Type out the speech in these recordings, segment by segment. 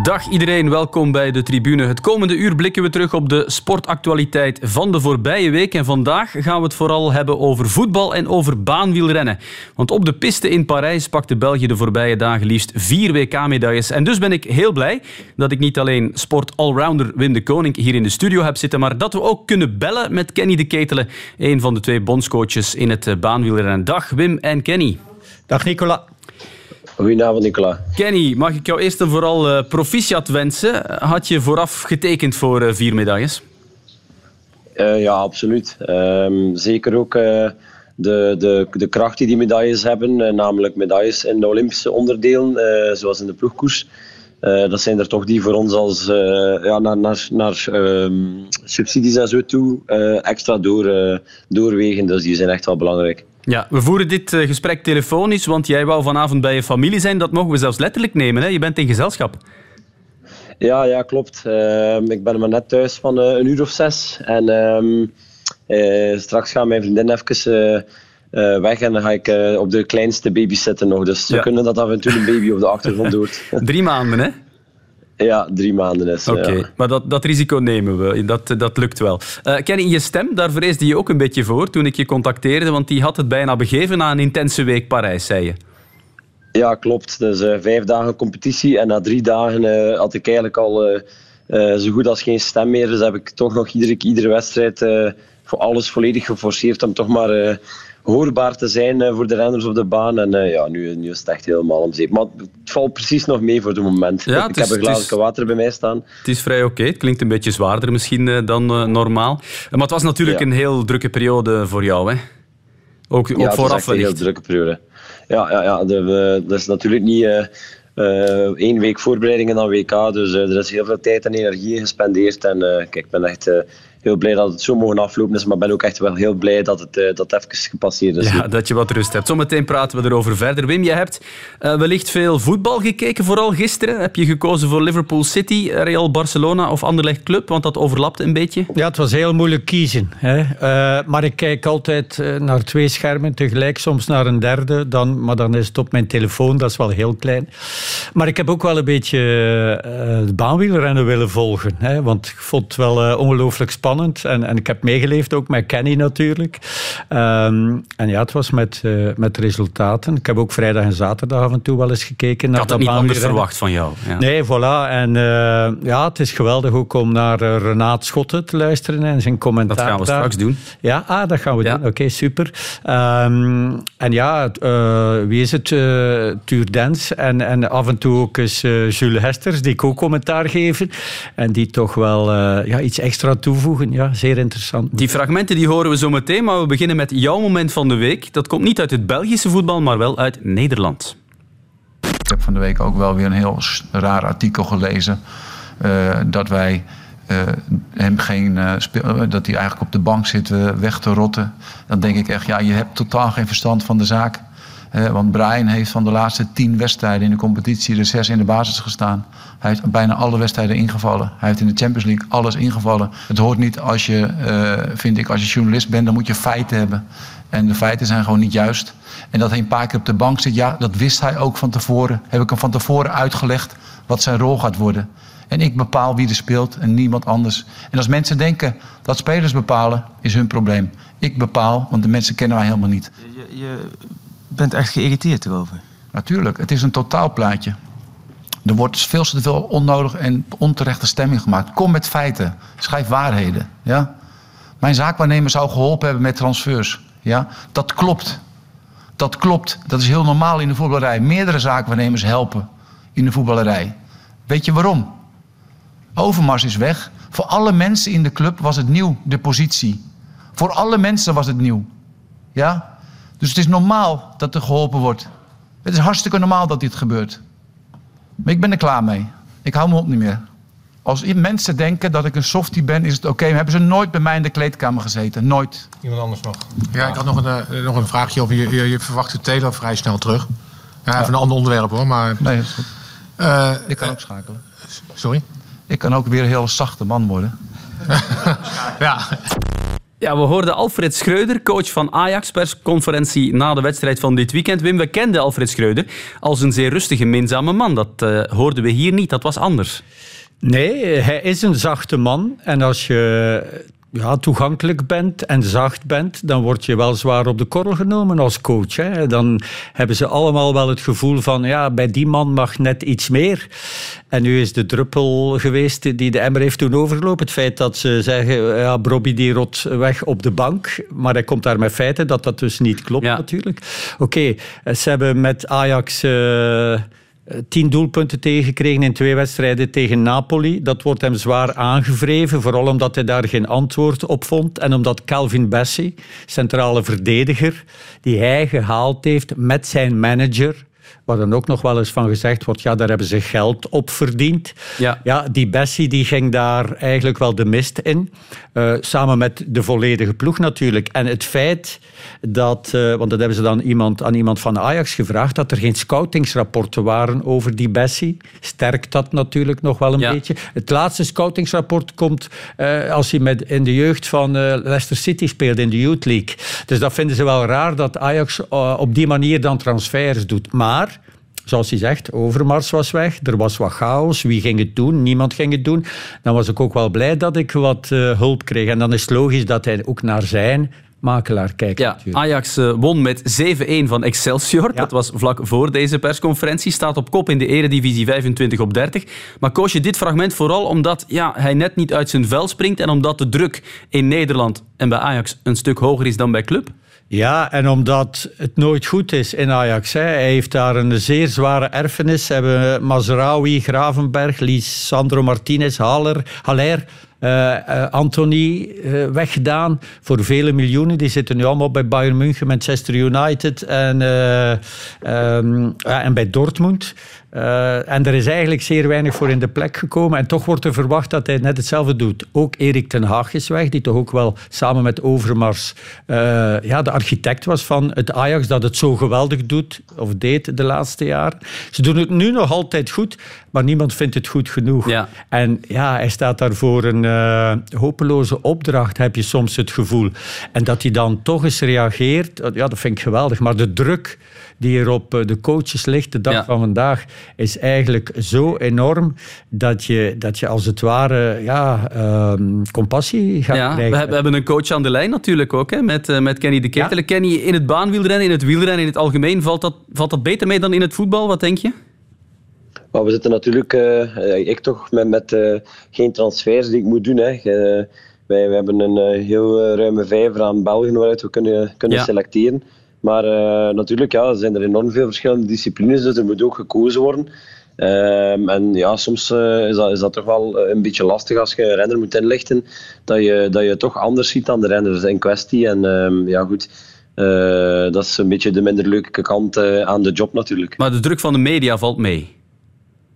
Dag iedereen, welkom bij de tribune. Het komende uur blikken we terug op de sportactualiteit van de voorbije week. En vandaag gaan we het vooral hebben over voetbal en over baanwielrennen. Want op de piste in Parijs pakte België de voorbije dagen liefst vier WK-medailles. En dus ben ik heel blij dat ik niet alleen sport-allrounder Wim de Koning hier in de studio heb zitten, maar dat we ook kunnen bellen met Kenny de Ketelen, een van de twee bondscoaches in het baanwielrennen. Dag Wim en Kenny. Dag Nicola. Goedenavond, Nicola. Kenny, mag ik jou eerst en vooral uh, proficiat wensen? Had je vooraf getekend voor uh, vier medailles? Uh, ja, absoluut. Ehm, zeker ook de, de, de kracht die die medailles hebben, namelijk medailles in de Olympische onderdelen, zoals in de ploegkoers. dat zijn er toch die voor ons als ja, naar, naar, naar um, subsidies en zo toe extra door, doorwegen. Dus die zijn echt wel belangrijk. Ja, we voeren dit eh, gesprek telefonisch, want jij wou vanavond bij je familie zijn. Dat mogen we zelfs letterlijk nemen. Hè? Je bent in gezelschap. Ja, ja klopt. Ehm, ik ben maar net thuis van uh, een uur of zes. En uh, straks gaat mijn vriendin even weg en dan ga ik op de kleinste baby zitten nog. Dus ze kunnen dat af en toe een baby op de achtergrond hoort. Drie maanden, hè? Ja, drie maanden is Oké, maar dat, dat risico nemen we. Dat, dat lukt wel. Uh, Kenny, je stem, daar vreesde je ook een beetje voor toen ik je contacteerde, want die had het bijna begeven na een intense week Parijs, zei je. Ja, klopt. Dus uh, vijf dagen competitie en na drie dagen uh, had ik eigenlijk al zo goed als geen stem meer. Dus heb ik toch nog iedere, iedere wedstrijd voor alles volledig geforceerd om toch maar hoorbaar te zijn eh, voor de renners op de baan. En uh, ja, nu, nu is het echt helemaal om zeep. Maar het valt precies nog mee voor het moment. Ja, ik heb een glazen water bij mij staan. Het is vrij oké. Het klinkt een beetje zwaarder misschien uh, dan normaal. Maar het was natuurlijk een heel drukke periode voor jou, hè? Ook, ook ja, vooraf een heel drukke periode. Ja, ja, ja de, dat is natuurlijk niet... één week voorbereiding en dan WK. Dus er is heel veel tijd en energie gespendeerd. En kijk, ik ben echt heel blij dat het zo mogen aflopen is. Maar ben ook echt wel heel blij dat het, uh, dat even gepasseerd is. Ja, dat je wat rust hebt. Zometeen praten we erover verder. Wim, jij hebt uh, wellicht veel voetbal gekeken, vooral gisteren. Heb je gekozen voor Liverpool City, Real Barcelona of Anderlecht Club? Want dat overlapt een beetje. Ja, het was heel moeilijk kiezen. Hè. Uh, maar ik kijk altijd naar twee schermen tegelijk, soms naar een derde. Dan, maar dan is het op mijn telefoon, dat is wel heel klein. Maar ik heb ook wel een beetje het baanwielrennen willen volgen. Hè, want ik vond het wel ongelooflijk spannend en, en ik heb meegeleefd ook met Kenny natuurlijk. Ehm, en ja, het was met, uh, met resultaten. Ik heb ook vrijdag en zaterdag af en toe wel eens gekeken naar Ik had het niet anders verwacht van jou. Ja. Nee, voilà. En uh, ja, het is geweldig ook om naar uh, Renaat Schotten te luisteren en zijn commentaar. Dat gaan we daar. straks doen. Ja, ah, dat gaan we ja. doen. Oké, okay, super. Um, en ja, wie is het? Tuur Dens en, en af en toe ook eens Jules Hesters, die ook commentaar geven. En die toch wel ja, iets extra toevoegen ja, zeer interessant. Die fragmenten die horen we zo meteen, maar we beginnen met jouw moment van de week. Dat komt niet uit het Belgische voetbal, maar wel uit Nederland. Ik heb van de week ook wel weer een heel raar artikel gelezen. Uh, dat wij uh, hem geen uh, speel, dat hij eigenlijk op de bank zit weg te rotten. Dan denk ik echt, ja, je hebt totaal geen verstand van de zaak. Want Brian heeft van de laatste tien wedstrijden in de competitie er zes in de basis gestaan. Hij heeft bijna alle wedstrijden ingevallen. Hij heeft in de Champions League alles ingevallen. Het hoort niet als je, uh, vind ik, als je journalist bent, dan moet je feiten hebben. En de feiten zijn gewoon niet juist. En dat hij een paar keer op de bank zit, ja, dat wist hij ook van tevoren. Heb ik hem van tevoren uitgelegd wat zijn rol gaat worden. En ik bepaal wie er speelt en niemand anders. En als mensen denken dat spelers bepalen, is hun probleem. Ik bepaal, want de mensen kennen wij helemaal niet. Je, je bent echt geïrriteerd erover. Natuurlijk, het is een totaalplaatje. Er wordt veel te veel onnodig en onterechte stemming gemaakt. Kom met feiten. Schrijf waarheden. Ja? Mijn zaakwaarnemer zou geholpen hebben met transfers. Ja? Dat klopt. Dat klopt. Dat is heel normaal in de voetballerij. Meerdere zaakwaarnemers helpen in de voetballerij. Weet je waarom? Overmars is weg. Voor alle mensen in de club was het nieuw, de positie. Voor alle mensen was het nieuw. Ja? Dus het is normaal dat er geholpen wordt. Het is hartstikke normaal dat dit gebeurt. Maar ik ben er klaar mee. Ik hou me op niet meer. Als mensen denken dat ik een softie ben, is het oké. Okay. Hebben ze nooit bij mij in de kleedkamer gezeten. Nooit. Iemand anders nog? Ja, ik had nog een, uh, nog een vraagje over. Je, je, je verwacht de Taylor vrij snel terug. Ja, even ja. een ander onderwerp hoor. Maar, nee, dat is goed. Uh, ik kan uh, ook schakelen. Sorry? Ik kan ook weer een heel zachte man worden. ja. Ja, we hoorden Alfred Schreuder, coach van Ajax, persconferentie na de wedstrijd van dit weekend. Wim, we kenden Alfred Schreuder als een zeer rustige, minzame man. Dat uh, hoorden we hier niet, dat was anders. Nee, hij is een zachte man. En als je ja, toegankelijk bent en zacht bent, dan word je wel zwaar op de korrel genomen als coach. Hè. Dan hebben ze allemaal wel het gevoel van, ja, bij die man mag net iets meer. En nu is de druppel geweest die de emmer heeft toen overgelopen. Het feit dat ze zeggen, ja, Bobby die rot weg op de bank. Maar hij komt daar met feiten dat dat dus niet klopt natuurlijk. Oké, ze hebben met Ajax... Uh, tien doelpunten tegengekregen in twee wedstrijden tegen Napoli. Dat wordt hem zwaar aangevreven, vooral omdat hij daar geen antwoord op vond. En omdat Calvin Bessie, centrale verdediger, die hij gehaald heeft met zijn manager, waar dan ook nog wel eens van gezegd wordt, ja, daar hebben ze geld op verdiend. Ja, ja die Bessie die ging daar eigenlijk wel de mist in. Uh, samen met de volledige ploeg natuurlijk. En het feit dat, uh, want dat hebben ze dan iemand, aan iemand van Ajax gevraagd, dat er geen scoutingsrapporten waren over die Bessie, sterkt dat natuurlijk nog wel een beetje. Het laatste scoutingsrapport komt uh, als hij met, in de jeugd van Leicester City speelde in de Youth League. Dus dat vinden ze wel raar dat Ajax op die manier dan transfers doet. Maar zoals hij zegt, Overmars was weg. Er was wat chaos. Wie ging het doen? Niemand ging het doen. Dan was ik ook wel blij dat ik wat uh, hulp kreeg. En dan is het logisch dat hij ook naar zijn makelaar kijkt. Ja, Ajax uh, won met 7-1 van Excelsior. Ja. Dat was vlak voor deze persconferentie. Staat op kop in de Eredivisie 25 op 30. Maar koos je dit fragment vooral omdat ja, hij net niet uit zijn vel springt en omdat de druk in Nederland en bij Ajax een stuk hoger is dan bij club? Ja, en omdat het nooit goed is in Ajax. Hij heeft daar een zeer zware erfenis. Ze hebben Mazraoui, Gravenberg, Lisandro Martinez, Haller, Haller uh, Anthony weggedaan voor vele miljoenen. Die zitten nu allemaal bij Bayern München, Manchester United en, um, en bij Dortmund. Uh, en er is eigenlijk zeer weinig voor in de plek gekomen. En toch wordt er verwacht dat hij net hetzelfde doet. Ook Erik ten Haag is weg, die toch ook wel samen met Overmars uh, ja, de architect was van het Ajax dat het zo geweldig doet, of deed de laatste jaren. Ze doen het nu nog altijd goed, maar niemand vindt het goed genoeg. Ja. En ja, hij staat daar voor een uh, hopeloze opdracht, heb je soms het gevoel. En dat hij dan toch eens reageert, ja, dat vind ik geweldig. Maar de druk die er op de coaches ligt de dag van vandaag, is eigenlijk zo enorm dat je, dat je als het ware ja, um, compassie gaat ja, krijgen. We hebben een coach aan de lijn natuurlijk ook, hè, met, uh, met Kenny de Ketelen. Ja. Kenny, in het baanwielrennen, in het wielrennen, in het algemeen, valt dat, valt dat beter mee dan in het voetbal? Wat denk je? Maar we zitten natuurlijk, uh, ik toch, met, met uh, geen transfers die ik moet doen. Hè. Uh, wij, wij hebben een heel ruime vijver aan Belgen waaruit we kunnen, kunnen ja. selecteren. Maar uh, natuurlijk ja, zijn er enorm veel verschillende disciplines, dus er moet ook gekozen worden. Um, en ja, soms uh, is, dat, is dat toch wel een beetje lastig als je een renner moet inlichten, dat je, dat je toch anders ziet dan de renners in kwestie. En um, ja, goed, uh, dat is een beetje de minder leuke kant aan de job natuurlijk. Maar de druk van de media valt mee?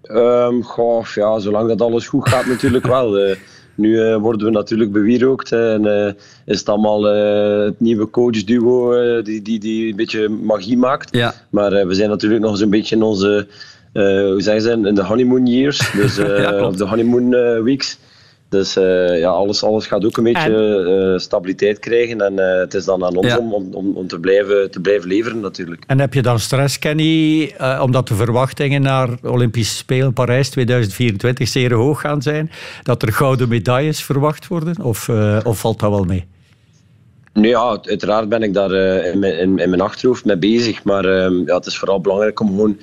Um, goh, ja, zolang dat alles goed gaat natuurlijk wel. Nu uh, worden we natuurlijk bewierookt en uh, is het allemaal uh, het nieuwe coachduo die, die, die een beetje magie maakt. Ja. Maar we zijn natuurlijk nog eens een beetje in onze, hoe zeggen ze, in de honeymoon years, dus, ja, of de honeymoon weeks. Dus uh, ja, alles, alles gaat ook een beetje uh, stabiliteit krijgen. En uh, het is dan aan ons ja. om, om, om te, blijven, te blijven leveren natuurlijk. En heb je dan stress, Kenny, omdat de verwachtingen naar Olympische Spelen Parijs 2024 zeer hoog gaan zijn? Dat er gouden medailles verwacht worden? Of, of valt dat wel mee? Nee, ja, uiteraard ben ik daar in, mijn, in, in, mijn achterhoofd mee bezig. Maar ja, het is vooral belangrijk om gewoon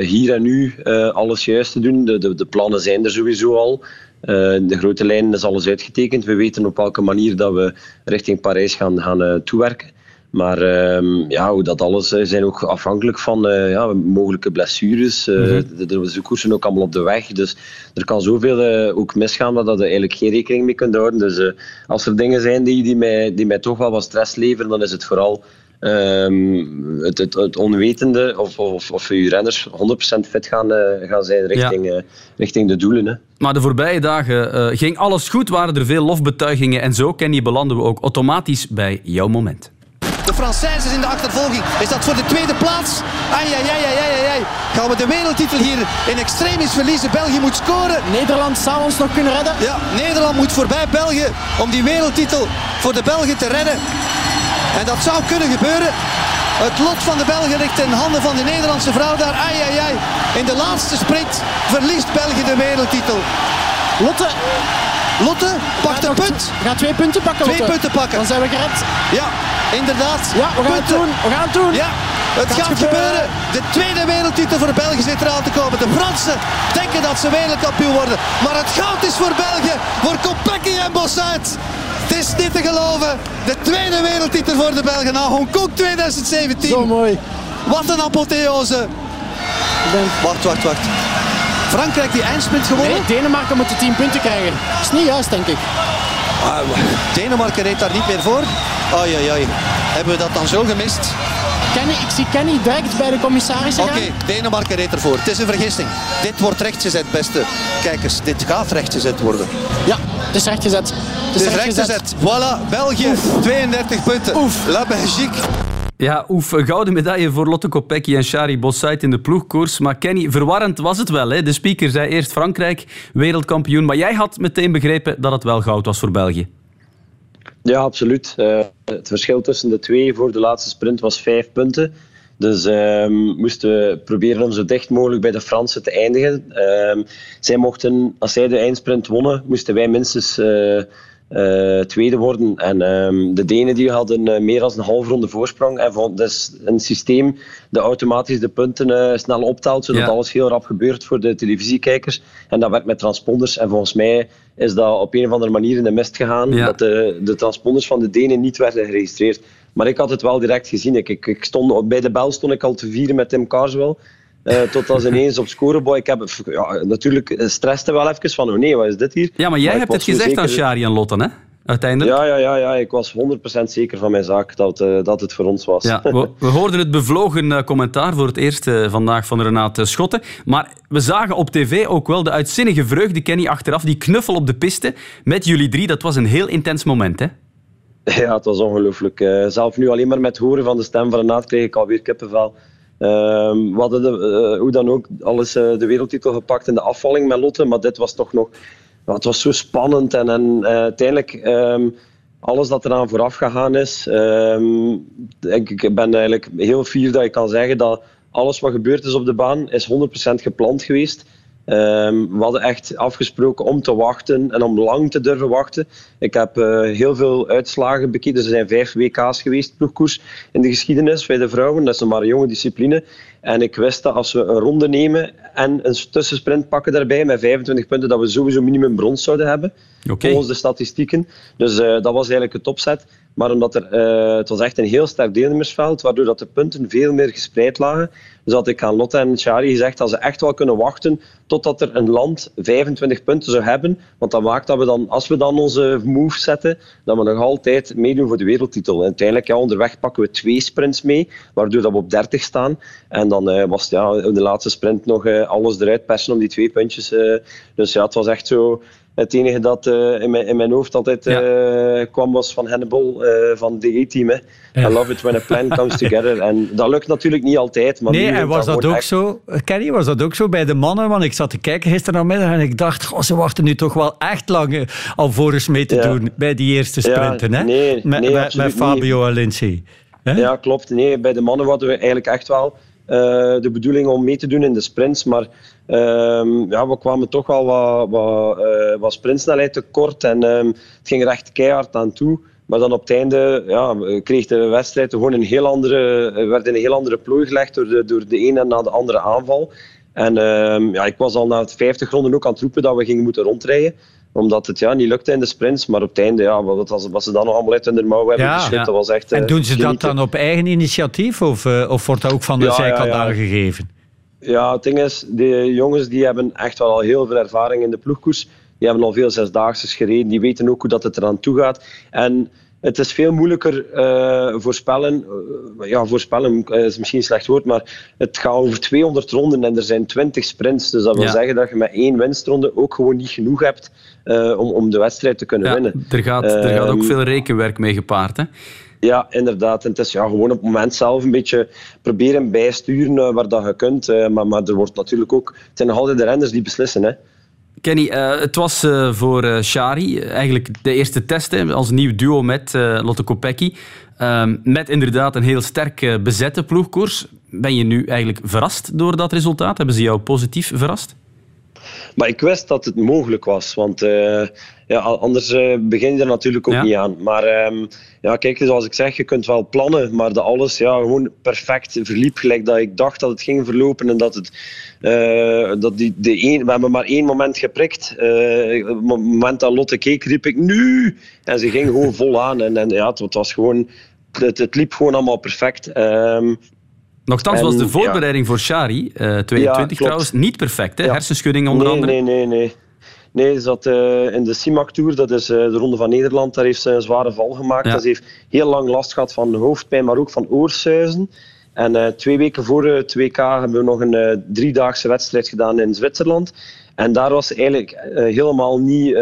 hier en nu alles juist te doen. De, de, de plannen zijn er sowieso al. Uh, de grote lijnen is alles uitgetekend. We weten op welke manier dat we richting Parijs gaan, gaan uh, toewerken. Maar uh, ja, hoe dat alles uh, zijn ook afhankelijk van ja, mogelijke blessures. Mm -hmm. de, de, de koersen ook allemaal op de weg. Dus er kan zoveel ook misgaan dat je eigenlijk geen rekening mee kunt houden. Dus als er dingen zijn die, die, mij, die mij toch wel wat stress leveren, dan is het vooral Um, het, het, het, onwetende of, of, of je renners 100% fit gaan, uh, gaan zijn richting, ja. uh, richting de doelen. Hè. Maar de voorbije dagen uh, ging alles goed, waren er veel lofbetuigingen en zo, Kenny, belanden we ook automatisch bij jouw moment. De Françaises in de achtervolging. Is dat voor de tweede plaats? Ai, ai, ai, ai, ai, ai. Gaan we de wereldtitel hier in extremis verliezen? België moet scoren. Nederland zou ons nog kunnen redden. Ja, Nederland moet voorbij België om die wereldtitel voor de Belgen te redden. En dat zou kunnen gebeuren. Het lot van de Belgen ligt in handen van de Nederlandse vrouw daar. Ai, ai, ai. In de laatste sprint verliest België de wereldtitel. Lotte, Lotte pakt een punt. we gaan twee punten pakken. Twee Lotte. punten pakken. Dan zijn we gered. Ja, inderdaad. Ja, we gaan het doen. We gaan het doen. Ja, het Gaat gaat, gebeuren. gebeuren. De tweede wereldtitel voor België zit eraan te komen. De Fransen denken dat ze wereldkampioen worden. Maar het goud is voor België, voor Kopecky en Bossuit. Het is niet te geloven. De tweede wereldtitel voor de Belgen na Hongkong 2017. Zo mooi. Wat een apotheose. Wacht, wacht, wacht. Frankrijk die eindsprint gewonnen. Nee, Denemarken moet de 10 punten krijgen. Dat is niet juist, denk ik. Ah, Denemarken reed daar niet meer voor. Ai, ai, ai. Hebben we dat dan zo gemist? Kenny, ik zie Kenny direct bij de commissarissen Oké. Denemarken reed ervoor. Het is een vergissing. Dit wordt rechtgezet, beste kijkers. Dit gaat rechtgezet worden. Ja, het is rechtgezet. Het is rechtgezet. Voilà, België, 32 punten. Oef. La Belgique. Ja, oef, een gouden medaille voor Lotte Kopecky en Shari Bossait in de ploegkoers. Maar Kenny, verwarrend was het wel. Hè? De speaker zei eerst Frankrijk, wereldkampioen. Maar jij had meteen begrepen dat het wel goud was voor België. Ja, absoluut. Eh, het verschil tussen de twee voor de laatste sprint was vijf punten. Dus ehm, moesten we proberen om zo dicht mogelijk bij de Fransen te eindigen. Ehm, zij mochten, als zij de eindsprint wonnen, moesten wij minstens eh, eh, tweede worden. En ehm, de Denen die hadden eh, meer dan een half ronde voorsprong. En vond, is een systeem dat automatisch de punten eh, snel optelt, zodat Ja. alles heel rap gebeurt voor de televisiekijkers. En dat werkt met transponders. En volgens mij is dat op een of andere manier in de mist gegaan. Ja. Dat de, de transponders van de Denen niet werden geregistreerd. Maar ik had het wel direct gezien. Ik, ik, ik stond, bij de bel stond ik al te vieren met Tim Carswell. Eh tot als ineens op scoreboy. Ik heb ja, natuurlijk stresste wel even van, oh nee, wat is dit hier? Ja, maar jij hebt het gezegd aan Shari en Lotte, hè? Uiteindelijk. Ja, ja, ja, ja, ik was 100% zeker van mijn zaak dat, eh, dat het voor ons was. Ja, we, we hoorden het bevlogen eh, commentaar voor het eerst vandaag van Renate Schotten. Maar we zagen op tv ook wel de uitzinnige vreugde, Kenny, achteraf. Die knuffel op de piste met jullie drie. Dat was een heel intens moment, hè? Ja, het was ongelooflijk. Zelf nu alleen maar met het horen van de stem van Renaat kreeg ik alweer kippenvel. Ehm we hadden de, eh, hoe dan ook alles eh, de wereldtitel gepakt in de afvalling met Lotte, maar dit was toch nog... het was zo spannend en, en eh, uiteindelijk... ehm, alles dat eraan vooraf gegaan is. ehm, ik, ik ben eigenlijk heel fier dat ik kan zeggen dat alles wat gebeurd is op de baan is 100% gepland geweest. Ehm, we hadden echt afgesproken om te wachten en om lang te durven wachten. Ik heb eh, heel veel uitslagen bekeken. Er zijn vijf WK's geweest, ploegkoers, in de geschiedenis bij de vrouwen. Dat is maar een jonge discipline. En ik wist dat als we een ronde nemen en een tussensprint pakken daarbij met 25 punten, dat we sowieso minimum brons zouden hebben. Volgens de statistieken. Dus eh, dat was eigenlijk het opzet. Maar omdat er, eh, het was echt een heel sterk deelnemersveld, waardoor dat de punten veel meer gespreid lagen. Dus had ik aan Lotte en Chari gezegd dat ze echt wel kunnen wachten totdat er een land 25 punten zou hebben. Want dat maakt dat we dan, als we dan onze move zetten, dat we nog altijd meedoen voor de wereldtitel. En uiteindelijk, ja, onderweg pakken we twee sprints mee, waardoor dat we op 30 staan. En dan eh, was ja, in de laatste sprint nog eh, alles eruit persen om die twee puntjes. dus ja, het was echt zo... Het enige dat eh, in, mijn, in mijn hoofd altijd eh, kwam was van Hannibal, eh, van de E-team. I love it when a plan comes together. En dat lukt natuurlijk niet altijd. Maar Nee, en was dat ook echt. zo, Kenny, was dat ook zo bij de mannen? Want ik zat te kijken gisteravond en ik dacht, ze wachten nu toch wel echt lang alvorens mee te Ja. doen bij die eerste Ja, sprinten, hè? nee, met, nee, met, absoluut met Fabio en Lindsay. Hè? Ja, klopt. Nee, bij de mannen hadden we eigenlijk echt wel de bedoeling om mee te doen in de sprints. Maar ehm, ja, we kwamen toch wel wat, wat, eh, wat sprintsnelheid tekort. En ehm, het ging er echt keihard aan toe. Maar dan op het einde ja, kreeg de wedstrijd gewoon een heel andere, eh, werd in een heel andere plooi gelegd door de, door de ene na de andere aanval. En ehm, ja, ik was al na het 50 ronden ook aan het roepen dat we gingen moeten rondrijden omdat het ja, niet lukte in de sprints. Maar op het einde, ja, wat, wat, wat ze dan nog allemaal uit hun mouw hebben Ja. geschud, Ja. dat was echt... En eh, doen ze dat dan op eigen initiatief of, eh, of wordt dat ook van de Ja, zijkant ja. aangegeven? Ja, het ding is, de jongens die hebben echt wel al heel veel ervaring in de ploegkoers. Die hebben al veel zesdaagses gereden. Die weten ook hoe dat het eraan toe gaat. En het is veel moeilijker eh, voorspellen. ja, voorspellen is misschien een slecht woord, maar het gaat over 200 ronden en er zijn 20 sprints. Dus dat wil Ja. zeggen dat je met één winstronde ook gewoon niet genoeg hebt eh, om, om de wedstrijd te kunnen Ja, winnen. er, gaat, er gaat ook Ehm, veel rekenwerk mee gepaard, hè? Ja, inderdaad. En het is ja, gewoon op het moment zelf een beetje proberen bijsturen uh, waar dat je kunt. Uh, maar, maar er wordt natuurlijk ook... Het zijn nog altijd de renners die beslissen. Hè. Kenny, uh, het was voor Shari eigenlijk de eerste test hè, als nieuw duo met Lotte Kopecky. Ehm, met inderdaad een heel sterk bezette ploegkoers. Ben je nu eigenlijk verrast door dat resultaat? Hebben ze jou positief verrast? Maar ik wist dat het mogelijk was, want uh, ja, anders uh, begin je er natuurlijk ook ja. niet aan. Maar um, ja, kijk, zoals ik zeg, je kunt wel plannen, maar dat alles ja, gewoon perfect verliep. Gelijk dat ik dacht dat het ging verlopen en dat het. Uh, dat die, de een, we hebben maar één moment geprikt. op het moment dat Lotte keek, riep ik nu! En ze ging gewoon vol aan. En, en ja, het, het was gewoon. Het, het, liep gewoon allemaal perfect. Um, Nochtans was de voorbereiding ja. voor Shari, uh, 22 ja, trouwens, niet perfect. Hè? Ja. Hersenschudding onder nee, andere. Nee, nee, nee. Nee, ze zat uh, in de CIMAC Tour, dat is uh, de Ronde van Nederland. Daar heeft ze een zware val gemaakt. Ja. Ze heeft heel lang last gehad van hoofdpijn, maar ook van oorsuizen. En twee weken voor het WK hebben we nog een driedaagse wedstrijd gedaan in Zwitserland. En daar was ze eigenlijk helemaal niet,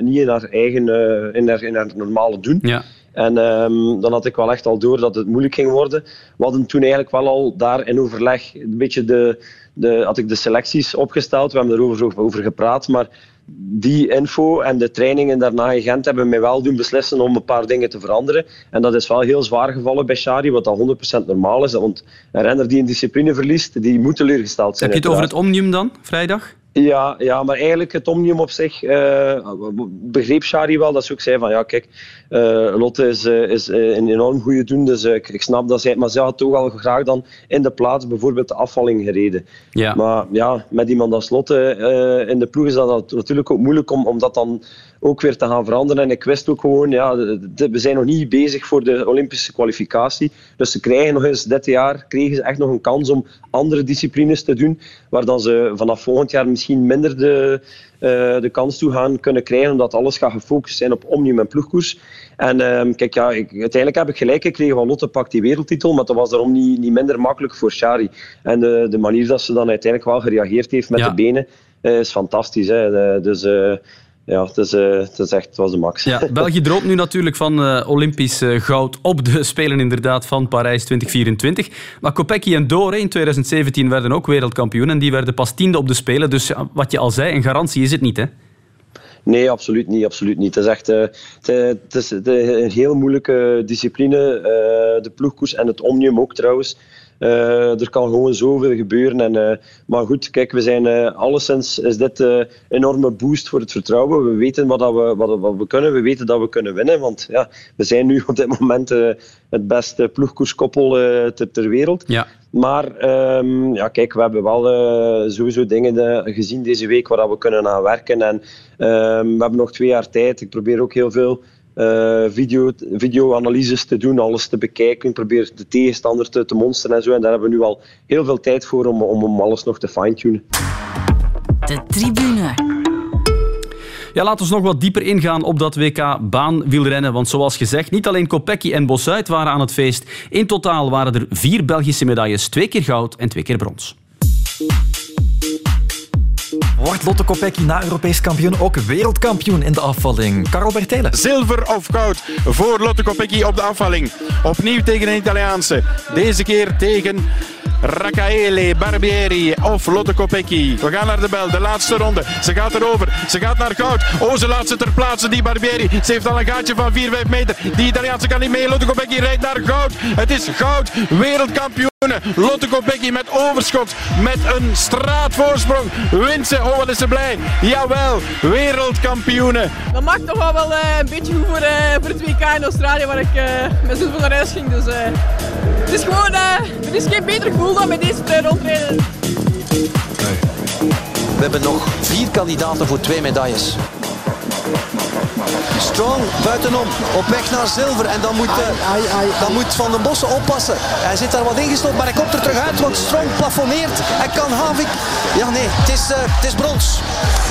niet in, haar eigen, in, haar, in haar normale doen. Ja. En um, dan had ik wel echt al door dat het moeilijk ging worden. We hadden toen eigenlijk wel al daar in overleg een beetje de, de, had ik de selecties opgesteld. We hebben erover over gepraat, maar die info en de trainingen daarna in Gent hebben mij wel doen beslissen om een paar dingen te veranderen. En dat is wel heel zwaar gevallen bij Shari, wat al 100% normaal is. Want een renner die een discipline verliest, die moet teleurgesteld zijn. Heb je het over het Omnium dan, vrijdag? Ja, ja, maar eigenlijk het Omnium op zich uh, begreep Shari wel. Dat ze ook zei van ja, kijk, uh, Lotte is, uh, is een enorm goede doen. Dus ik, ik, snap dat zij. Maar ze had toch al graag dan in de plaats bijvoorbeeld de afvalling gereden. Ja. Maar ja, met iemand als Lotte in de ploeg is dat natuurlijk ook moeilijk om, om dat dan ook weer te gaan veranderen. En ik wist ook gewoon, ja, de, de, we zijn nog niet bezig voor de Olympische kwalificatie. Dus ze krijgen nog eens dit jaar kregen ze echt nog een kans om andere disciplines te doen, waar dan ze vanaf volgend jaar misschien minder de, uh, de kans toe gaan kunnen krijgen, omdat alles gaat gefocust zijn op omnium en ploegkoers. En uh, kijk, ja, ik, uiteindelijk heb ik gelijk gekregen van Lotte pakt die wereldtitel, maar dat was daarom niet, niet minder makkelijk voor Shari. En de, de manier dat ze dan uiteindelijk wel gereageerd heeft met Ja. de benen, uh, is fantastisch. Hè. Uh, dus ja, het, is, uh, het, is echt, het was de max. Ja, België droomt nu natuurlijk van uh, Olympisch uh, goud op de Spelen inderdaad van Parijs 2024. Maar Kopecky en Dore in 2017 werden ook wereldkampioen en die werden pas tiende op de Spelen. Dus wat je al zei, een garantie is het niet, hè? Nee, absoluut niet. Absoluut niet. Het is echt het, het is een heel moeilijke discipline. De ploegkoers en het omnium ook trouwens. Uh, er kan gewoon zoveel gebeuren. En, uh, maar goed, kijk, we zijn uh, alleszins is dit een enorme boost voor het vertrouwen. We weten wat, dat we, wat, wat, we kunnen. We weten dat we kunnen winnen. Want ja, we zijn nu op dit moment het beste ploegkoerskoppel ter, ter, wereld. Ja. Maar um, ja, kijk, we hebben wel sowieso dingen gezien deze week waar we kunnen aan werken. En um, we hebben nog twee jaar tijd. Ik probeer ook heel veel uh, video, video-analyses te doen, alles te bekijken. Ik probeer de tegenstander te, te monsteren en zo. En daar hebben we nu al heel veel tijd voor om, om, om alles nog te fine-tunen. De tribune. Ja, laten we nog wat dieper ingaan op dat WK baanwielrennen. Want zoals gezegd, niet alleen Kopecky en Bosuit waren aan het feest. In totaal waren er vier Belgische medailles. Twee keer goud en twee keer brons. Wordt Lotte Kopecky na Europees kampioen ook wereldkampioen in de afvalling? Karel Bertelen. Zilver of goud voor Lotte Kopecky op de afvalling. Opnieuw tegen een Italiaanse. Deze keer tegen Raffaele Barbieri of Lotte Kopecky. We gaan naar de bel, de laatste ronde. Ze gaat erover, ze gaat naar goud. Oh, ze laat ze ter plaatse, die Barbieri. Ze heeft al een gaatje van 4, 5 meter. Die Italiaanse kan niet mee. Lotte Kopecky rijdt naar goud. Het is goud, wereldkampioen. Lotte Kopecky met overschot, met een straatvoorsprong. Wint ze, oh wat is ze blij. Jawel, wereldkampioenen. Dat maakt toch wel, wel uh, een beetje goed voor, uh, voor het WK in Australië, waar ik uh, met zoveel naar huis ging. Dus het is gewoon, er is geen beter gevoel dan met deze twee rondrijden. We hebben nog vier kandidaten voor twee medailles. Strong buitenom, op weg naar zilver. En dan moet, uh, ai, ai, ai, dan moet Van den Bossen oppassen. Hij zit daar wat ingestopt, maar hij komt er terug uit. Want Strong plafonneert. Hij kan Havik... Ja, nee, het is, uh, het is brons.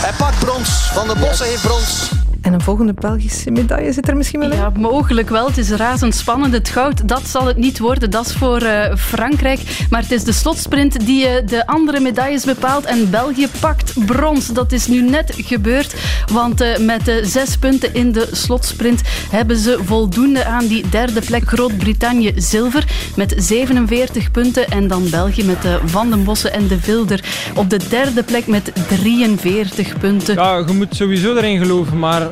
Hij pakt brons. Van den Bossen yes. heeft brons. En een volgende Belgische medaille zit er misschien wel in? Ja, mogelijk wel. Het is razendspannend. Het goud, dat zal het niet worden. Dat is voor uh, Frankrijk. Maar het is de slotsprint die uh, de andere medailles bepaalt. En België pakt brons. Dat is nu net gebeurd. Want uh, met de zes punten in de slotsprint hebben ze voldoende aan die derde plek. Groot-Brittannië zilver met 47 punten. En dan België met de Van den Bossen en de Vilder op de derde plek met 43 punten. Ja, je moet sowieso erin geloven. Maar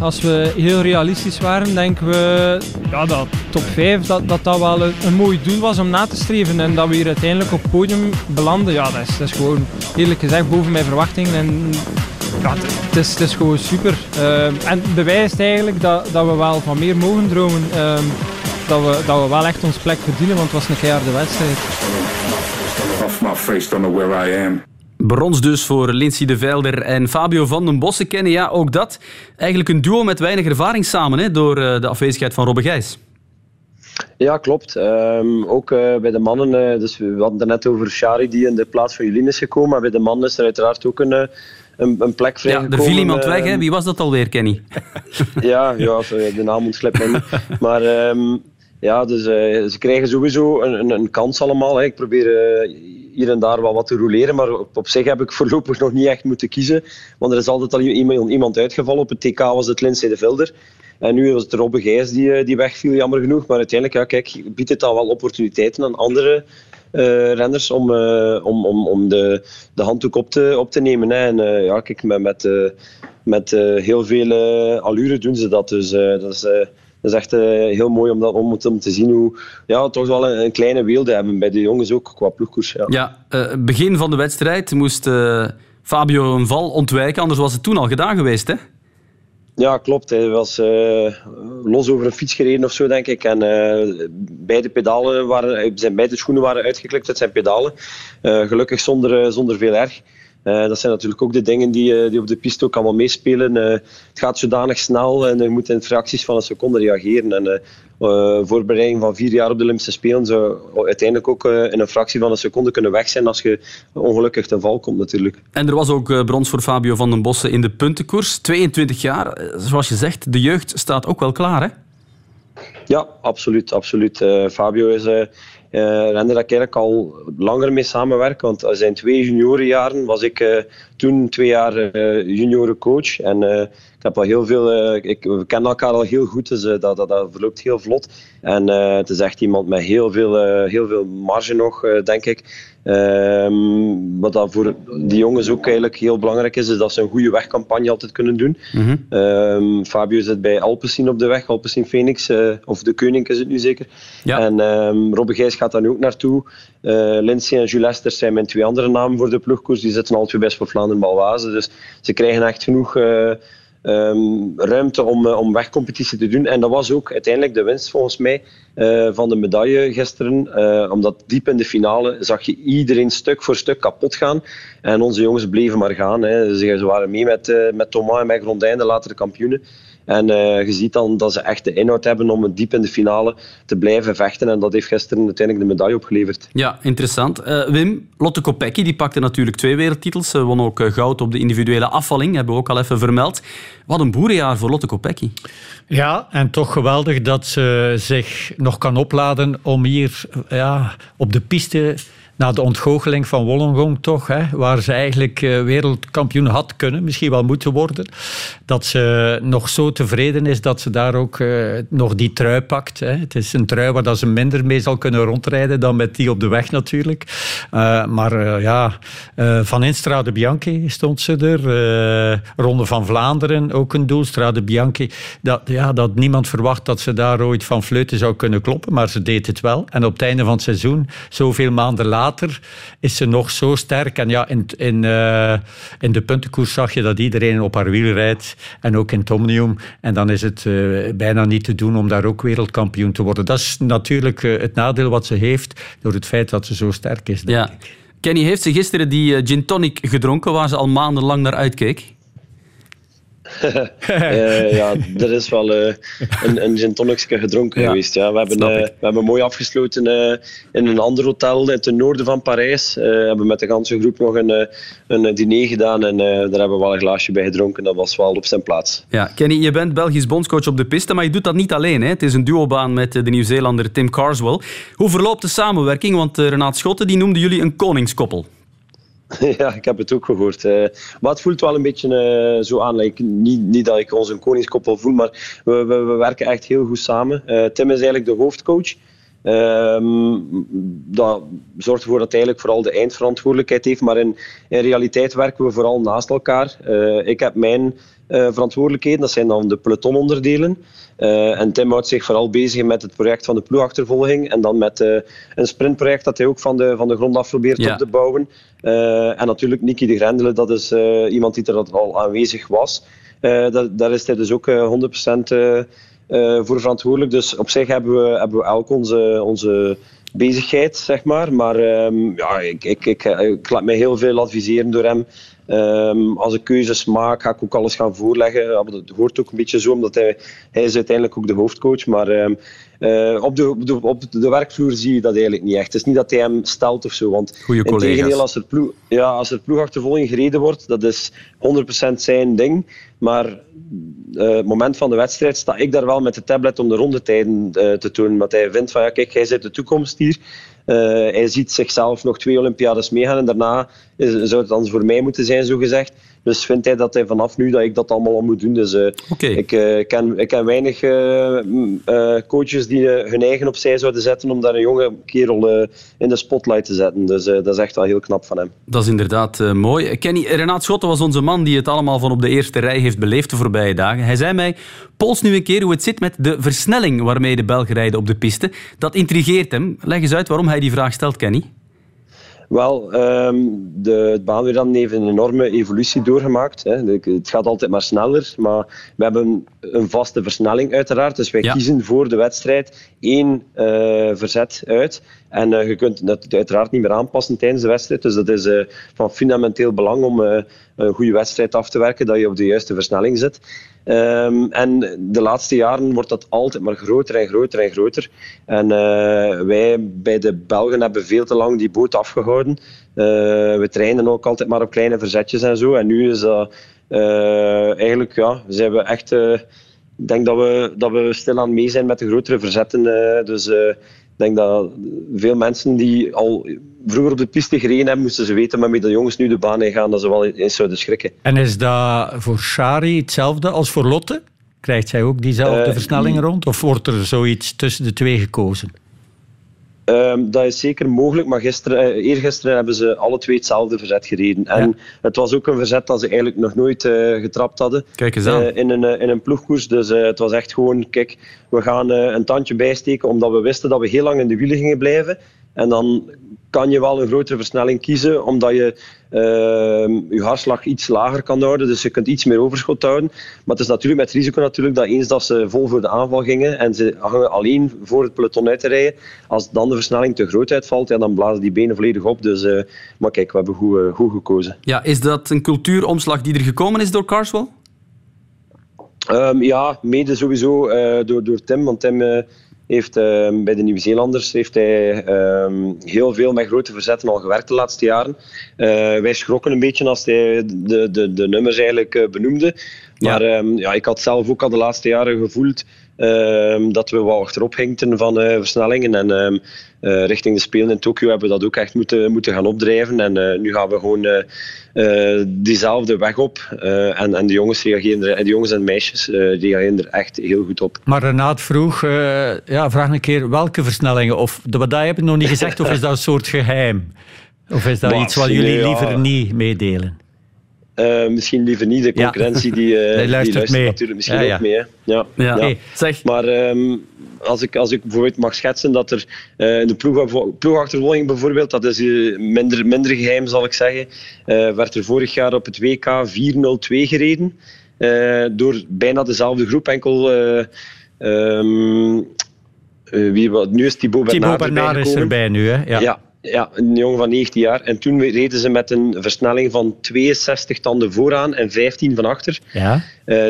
als we heel realistisch waren, denken we ja, dat top 5 dat, dat, dat wel een, mooi doel was om na te streven. En dat we hier uiteindelijk op het podium belanden, ja, dat is, dat is gewoon eerlijk gezegd boven mijn verwachtingen. En ja, het, is, het is gewoon super. Uh, en bewijst eigenlijk dat, dat we wel van meer mogen dromen. Uh, dat, we, dat we wel echt ons plek verdienen, want het was een keiharde wedstrijd. Brons dus voor Lindsay de Velder en Fabio van den Bossen kennen. Ja, ook dat. Eigenlijk een duo met weinig ervaring samen, hè, door uh, de afwezigheid van Robbe Gijs. Ja, klopt. Um, ook uh, bij de mannen, uh, dus we hadden het net over Shari die in de plaats van Julien is gekomen, maar bij de mannen is er uiteraard ook een, een, een plek vrij Ja, er viel iemand weg, hè? Wie was dat alweer, Kenny? ja, ja, de naam ontslipt mij niet. Maar um, ja, dus uh, ze krijgen sowieso een, een, een kans allemaal. Hè. Ik probeer hier en daar wel wat te roleren, maar op, op, zich heb ik voorlopig nog niet echt moeten kiezen. Want er is altijd al iemand, uitgevallen. Op het TK was het Lindsay de Vilder. En nu was het Robbe Gijs die, die wegviel, jammer genoeg. Maar uiteindelijk, ja, kijk, biedt het dan wel opportuniteiten aan andere uh, renners om, uh, om, om, om de, de handdoek op te, op te nemen. Hè. En ja, kijk, met, met, met heel veel allure doen ze dat. Dus dat is, dat is echt heel mooi om, dat, om, om te zien hoe ja, toch wel een, een kleine weelde hebben bij de jongens ook qua ploegkoers. Ja, ja begin van de wedstrijd moest Fabio een val ontwijken, anders was het toen al gedaan geweest, hè? Ja, klopt. Hij was uh, los over een fiets gereden of zo, denk ik. En uh, beide pedalen waren, zijn beide schoenen waren uitgeklikt uit zijn pedalen. Uh, gelukkig zonder, zonder veel erg. Dat zijn natuurlijk ook de dingen die, die op de piste ook allemaal meespelen. het gaat zodanig snel en je moet in fracties van een seconde reageren. En voorbereiding van vier jaar op de Olympische Spelen zou uiteindelijk ook in een fractie van een seconde kunnen weg zijn als je ongelukkig ten val komt natuurlijk. En er was ook brons voor Fabio van den Bossen in de puntenkoers. 22 jaar, zoals je zegt, de jeugd staat ook wel klaar hè? Ja, absoluut. absoluut. Fabio is uh, renner dat ik eigenlijk al langer mee samenwerk. Want zijn twee juniorenjaren was ik toen twee jaar juniorencoach. En heb al heel veel, uh, ik, we kennen elkaar al heel goed, dus uh, dat, dat, dat, verloopt heel vlot. En uh, het is echt iemand met heel veel, heel veel marge nog, denk ik. Um, wat dat voor die jongens ook eigenlijk heel belangrijk is, is dat ze een goede wegcampagne altijd kunnen doen. Mm -hmm. um, Fabio zit bij Alpecin op de weg, Alpecin Phoenix, of de Koning is het nu zeker. Ja. En um, Robbe Gijs gaat daar nu ook naartoe. Lindsay en Jules Esters zijn mijn twee andere namen voor de ploegkoers. Die zitten al twee best voor Vlaanderen Balwaze. Dus ze krijgen echt genoeg um, ruimte om, uh, om wegcompetitie te doen. En dat was ook uiteindelijk de winst volgens mij uh, van de medaille gisteren. Uh, omdat diep in de finale zag je iedereen stuk voor stuk kapot gaan. En onze jongens bleven maar gaan. Hè. Ze, waren mee met, met Thomas en met Grondijn, de latere kampioenen. En uh, je ziet dan dat ze echt de inhoud hebben om het diep in de finale te blijven vechten. En dat heeft gisteren uiteindelijk de medaille opgeleverd. Ja, interessant. Uh, Wim, Lotte Kopecky die pakte natuurlijk twee wereldtitels. Ze won ook uh, goud op de individuele afvalling, hebben we ook al even vermeld. Wat een boerenjaar voor Lotte Kopecky. Ja, en toch geweldig dat ze zich nog kan opladen om hier ja, op de piste na de ontgoocheling van Wollongong toch, hè, waar ze eigenlijk wereldkampioen had kunnen, misschien wel moeten worden, dat ze nog zo tevreden is dat ze daar ook uh, nog die trui pakt. Hè. Het is een trui waar dat ze minder mee zal kunnen rondrijden dan met die op de weg natuurlijk. Uh, maar ja, van in Strade Bianchi stond ze er. Ronde van Vlaanderen ook een doel. Strade Bianchi, dat, ja, dat niemand verwacht dat ze daar ooit van fluiten zou kunnen kloppen, maar ze deed het wel. En op het einde van het seizoen, zoveel maanden later, is ze nog zo sterk. En ja, in, in, in de puntenkoers zag je dat iedereen op haar wiel rijdt. En ook in het Omnium. En dan is het uh, bijna niet te doen om daar ook wereldkampioen te worden. Dat is natuurlijk uh, het nadeel wat ze heeft door het feit dat ze zo sterk is, denk ja. ik. Kenny, heeft ze gisteren die gin tonic gedronken waar ze al maandenlang naar uitkeek? Eh, ja, er is wel eh, een, een gin tonicje gedronken geweest. Ja. We, hebben, eh, we hebben mooi afgesloten in een ander hotel in het noorden van Parijs. We hebben met de ganse groep nog een, een diner gedaan en daar hebben we wel een glaasje bij gedronken. Dat was wel op zijn plaats. Ja, Kenny, je bent Belgisch bondscoach op de piste, maar je doet dat niet alleen. Hè? Het is een duobaan met de Nieuw-Zeelander Tim Carswell. Hoe verloopt de samenwerking? Want Renaat Schotten die noemde jullie een koningskoppel. ja, ik heb het ook gehoord. eh. maar het voelt wel een beetje eh, zo aan. niet, niet dat ik ons een koningskoppel voel, maar we, we, we werken echt heel goed samen. Eh, Tim is eigenlijk de hoofdcoach. Ehm, dat zorgt ervoor dat hij eigenlijk vooral de eindverantwoordelijkheid heeft. Maar in, in realiteit werken we vooral naast elkaar. Eh, ik heb mijn eh, verantwoordelijkheden, dat zijn dan de pelotononderdelen. Eh, en Tim houdt zich vooral bezig met het project van de ploegachtervolging. En dan met een sprintproject dat hij ook van de, van de grond af probeert Ja. op te bouwen. En natuurlijk Nicky de Grendelen, dat is iemand die er al aanwezig was. Eh, daar, daar is hij dus ook eh, 100% eh, eh, voor verantwoordelijk. Dus op zich hebben we, hebben we elk onze, onze bezigheid, zeg maar. Maar ehm, ja, ik, ik, ik, ik laat mij heel veel adviseren door hem. Ehm, als ik keuzes maak, ga ik ook alles gaan voorleggen. Dat hoort ook een beetje zo, omdat hij, hij is uiteindelijk ook de hoofdcoach. Maar ehm, eh, op, de, op, de, op de werkvloer zie je dat eigenlijk niet echt. Het is niet dat hij hem stelt of zo. Want Goeie collega's. als er, ploeg, ja, als er ploegachtervolging gereden wordt, dat is 100% zijn ding. Maar eh, het moment van de wedstrijd sta ik daar wel met de tablet om de rondetijden eh, te tonen. Want hij vindt van, ja, kijk, hij zit de toekomst hier. Hij ziet zichzelf nog twee Olympiades meegaan en daarna is, zou het dan voor mij moeten zijn, zo gezegd. Dus vindt hij dat hij vanaf nu dat ik dat allemaal al moet doen. Dus eh, ik, eh, ken, ik ken weinig eh, coaches die hun eigen opzij zouden zetten om daar een jonge kerel in de spotlight te zetten. Dus dat is echt wel heel knap van hem. Dat is inderdaad mooi. Kenny, Renaat Schotten was onze man die het allemaal van op de eerste rij heeft beleefd de voorbije dagen. Hij zei mij, pols nu een keer hoe het zit met de versnelling waarmee de Belgen rijden op de piste. Dat intrigeert hem. Leg eens uit waarom hij die vraag stelt, Kenny. Wel, ehm, de, het baanwielrennen heeft een enorme evolutie doorgemaakt. Hè. De- Het gaat altijd maar sneller, maar we hebben een vaste versnelling uiteraard. Dus wij kiezen voor de wedstrijd één eh, verzet uit. En eh, je kunt dat uiteraard niet meer aanpassen tijdens de wedstrijd. Dus dat is eh, van fundamenteel belang om een goede wedstrijd af te werken, dat je op de juiste versnelling zit. Ehm, en de laatste jaren wordt dat altijd maar groter en groter en groter. En wij bij de Belgen hebben veel te lang die boot afgehouden. Eh, we trainen ook altijd maar op kleine verzetjes en zo. En nu is dat eigenlijk, ja, we echt. Ik denk dat we, dat we stilaan mee zijn met de grotere verzetten. eh, dus eh, ik denk dat veel mensen die al vroeger op de piste gereden hebben, moesten ze weten, maar met de jongens nu de baan ingaan, dat ze wel eens zouden schrikken. En is dat voor Shari hetzelfde als voor Lotte? Krijgt zij ook diezelfde Eh, versnelling rond? Of wordt er zoiets tussen de twee gekozen? Ehm, dat is zeker mogelijk, maar gisteren, eh, eergisteren hebben ze alle twee hetzelfde verzet gereden. En het was ook een verzet dat ze eigenlijk nog nooit eh, getrapt hadden Kijk eens aan. eh, in, een, in een ploegkoers. Dus het was echt gewoon, kijk, we gaan een tandje bijsteken omdat we wisten dat we heel lang in de wielen gingen blijven. En dan kan je wel een grotere versnelling kiezen, omdat je ehm, je hartslag iets lager kan houden. Dus je kunt iets meer overschot houden. Maar het is natuurlijk met risico natuurlijk dat eens dat ze vol voor de aanval gingen en ze hangen alleen voor het peloton uit te rijden, als dan de versnelling te groot uitvalt, ja, dan blazen die benen volledig op. Dus, eh, maar kijk, we hebben goed, eh, goed gekozen. Ja, is dat een cultuuromslag die er gekomen is door Carswell? Ehm, ja, mede sowieso eh, door, door Tim. Want Tim heeft ehm, bij de Nieuw-Zeelanders heeft hij, ehm, heel veel met grote verzetten al gewerkt de laatste jaren. Eh, wij schrokken een beetje als hij de, de, de nummers eigenlijk eh, benoemde. Maar ehm, ja, ik had zelf ook al de laatste jaren gevoeld ehm, dat we wat achterop hinkten van eh, versnellingen. En ehm, eh, richting de Spelen in Tokio hebben we dat ook echt moeten, moeten gaan opdrijven. En eh, nu gaan we gewoon diezelfde weg op. En, en de jongens reageren er, en de jongens en meisjes reageren er echt heel goed op. Maar Renaat vroeg, ja, vraag een keer welke versnellingen. Of dat heb ik nog niet gezegd, of is dat een soort geheim? Of is dat Maar, iets wat jullie ja. liever niet meedelen? Eh, misschien liever niet. De concurrentie die, eh, die luistert luistert, mee. natuurlijk misschien Ja, ook ja. mee. Hè. Ja. Ja. Hey. Maar ehm, als, ik, als ik bijvoorbeeld mag schetsen dat er eh, in de ploeg, ploegachtervolging bijvoorbeeld, dat is eh, minder, minder geheim zal ik zeggen, eh, werd er vorig jaar op het WK 4-0-2 gereden. eh, door bijna dezelfde groep, enkel... eh, ehm, eh, wie, wat, nu is Thibaut Bernard, Thibaut Bernard is erbij nu, hè? Ja. Ja. Een jongen van 19 jaar. En toen reden ze met een versnelling van 62 tanden vooraan en 15 van achter. Ja. Uh,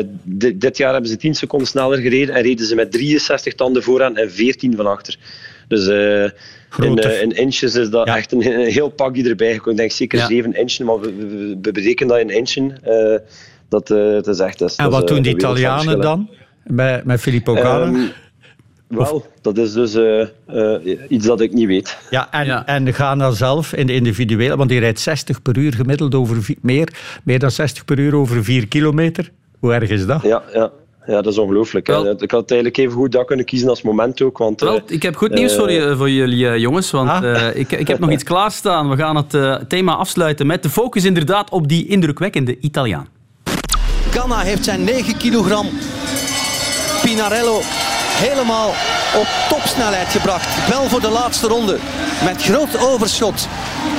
dit jaar hebben ze 10 seconden sneller gereden en reden ze met 63 tanden vooraan en 14 van achter. Dus uh, in, uh, in, inches is dat ja. echt een, een, heel pakje erbij gekomen. Ik denk zeker ja. 7 inchen, maar we, we, we berekenen dat in inchen. dat, het is echt, dat, en wat doen die Italianen dan? Met, met Filippo Ganna? Um, wel, dat is dus uh, uh, iets dat ik niet weet. Ja, en, ja. en Ghana zelf in de individuele, want die rijdt 60 per uur gemiddeld over vier, meer, meer dan 60 per uur over 4 kilometer. Hoe erg is dat? Ja, ja. Ja, dat is ongelooflijk. Ik had eigenlijk even goed dat kunnen kiezen als moment ook. Want, Wel, ik heb goed nieuws uh, voor, je, voor jullie jongens, want ah. ik, ik heb nog iets klaarstaan. We gaan het thema afsluiten met de focus inderdaad op die indrukwekkende Italiaan. Ganna heeft zijn 9 kilogram Pinarello helemaal op topsnelheid gebracht. Wel voor de laatste ronde. Met groot overschot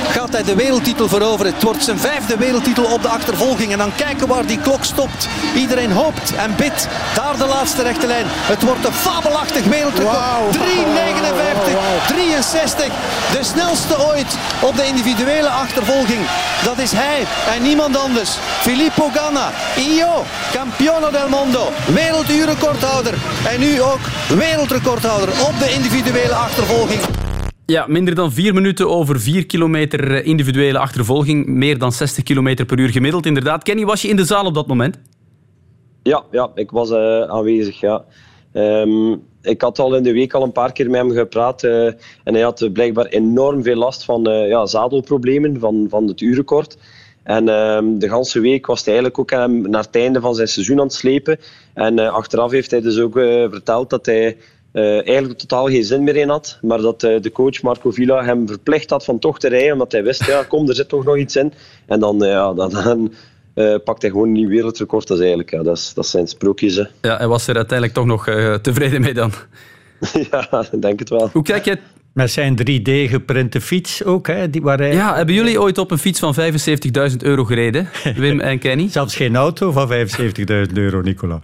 gaat hij de wereldtitel veroveren. Het wordt zijn vijfde wereldtitel op de achtervolging. En dan kijken waar die klok stopt. Iedereen hoopt en bidt. Daar de laatste rechte lijn. Het wordt een fabelachtig wereldrecord. Wow. 3,59, 63. De snelste ooit op de individuele achtervolging. Dat is hij en niemand anders. Filippo Ganna. Io, Campiono del Mondo. Werelduurrecordhouder. En nu ook wereldrecordhouder op de individuele achtervolging. Ja, minder dan vier minuten over vier kilometer individuele achtervolging. Meer dan 60 kilometer per uur gemiddeld, inderdaad. Kenny, was je in de zaal op dat moment? Ja, ja ik was uh, aanwezig, ja. Um, ik had al in de week al een paar keer met hem gepraat. Uh, en hij had blijkbaar enorm veel last van ja, zadelproblemen, van, van het uurrecord. En um, de hele week was hij eigenlijk ook hem naar het einde van zijn seizoen aan het slepen. En achteraf heeft hij dus ook verteld dat hij uh, eigenlijk totaal geen zin meer in had. Maar dat uh, de coach Marco Villa hem verplicht had van toch te rijden, omdat hij wist, ja, kom, er zit toch nog iets in. En dan, uh, ja, dan, dan pakt hij gewoon een nieuw wereldrecord. Dat, is eigenlijk, ja, dat, is, dat zijn sprookjes. Hè. Ja, en was er uiteindelijk toch nog tevreden mee dan? ja, denk het wel. Hoe kijk je met zijn 3D-geprinte fiets ook. Hè, die waar hij... Ja, hebben jullie ooit op een fiets van 75.000 euro gereden, Wim en Kenny? Zelfs geen auto van 75.000 euro, Nicola.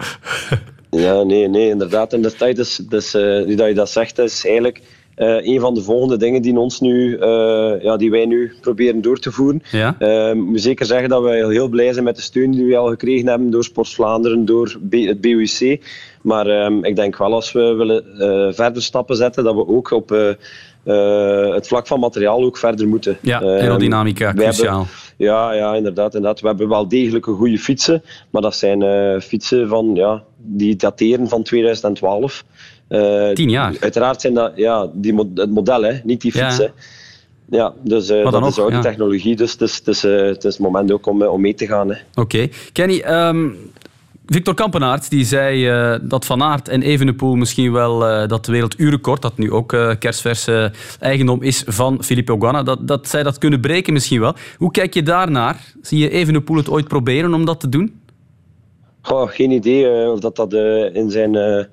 Ja, nee, nee, inderdaad. En de tijd is, dus, uh, nu dat je dat zegt, is eigenlijk uh, een van de volgende dingen die, ons nu, uh, ja, die wij nu proberen door te voeren. Ja? Uh, moet zeker zeggen dat wij heel blij zijn met de steun die we al gekregen hebben door Sport Vlaanderen, door B het BUC. Maar ehm, ik denk wel als we willen verder stappen zetten, dat we ook op het vlak van materiaal ook verder moeten. Ja, aerodynamica, um, cruciaal. Hebben, ja, ja inderdaad, inderdaad. We hebben wel degelijke goede fietsen, maar dat zijn fietsen van, ja, die dateren van 2012. Uh, Tien jaar. Uiteraard zijn dat ja, die, het model, hè, niet die fiets. Ja. Ja, dus uh, dat is oude ja. technologie, dus het is, het, is, uh, het is het moment ook om, om mee te gaan. Oké. Okay. Kenny, um, Victor Kampenaert die zei uh, dat Van Aert en Evenepoel misschien wel uh, dat werelduurrecord, dat nu ook uh, kerstvers eigendom is van Filippo Ganna, dat, dat zij dat kunnen breken misschien wel. Hoe kijk je daarnaar? Zie je Evenepoel het ooit proberen om dat te doen? Goh, geen idee of dat, dat in zijn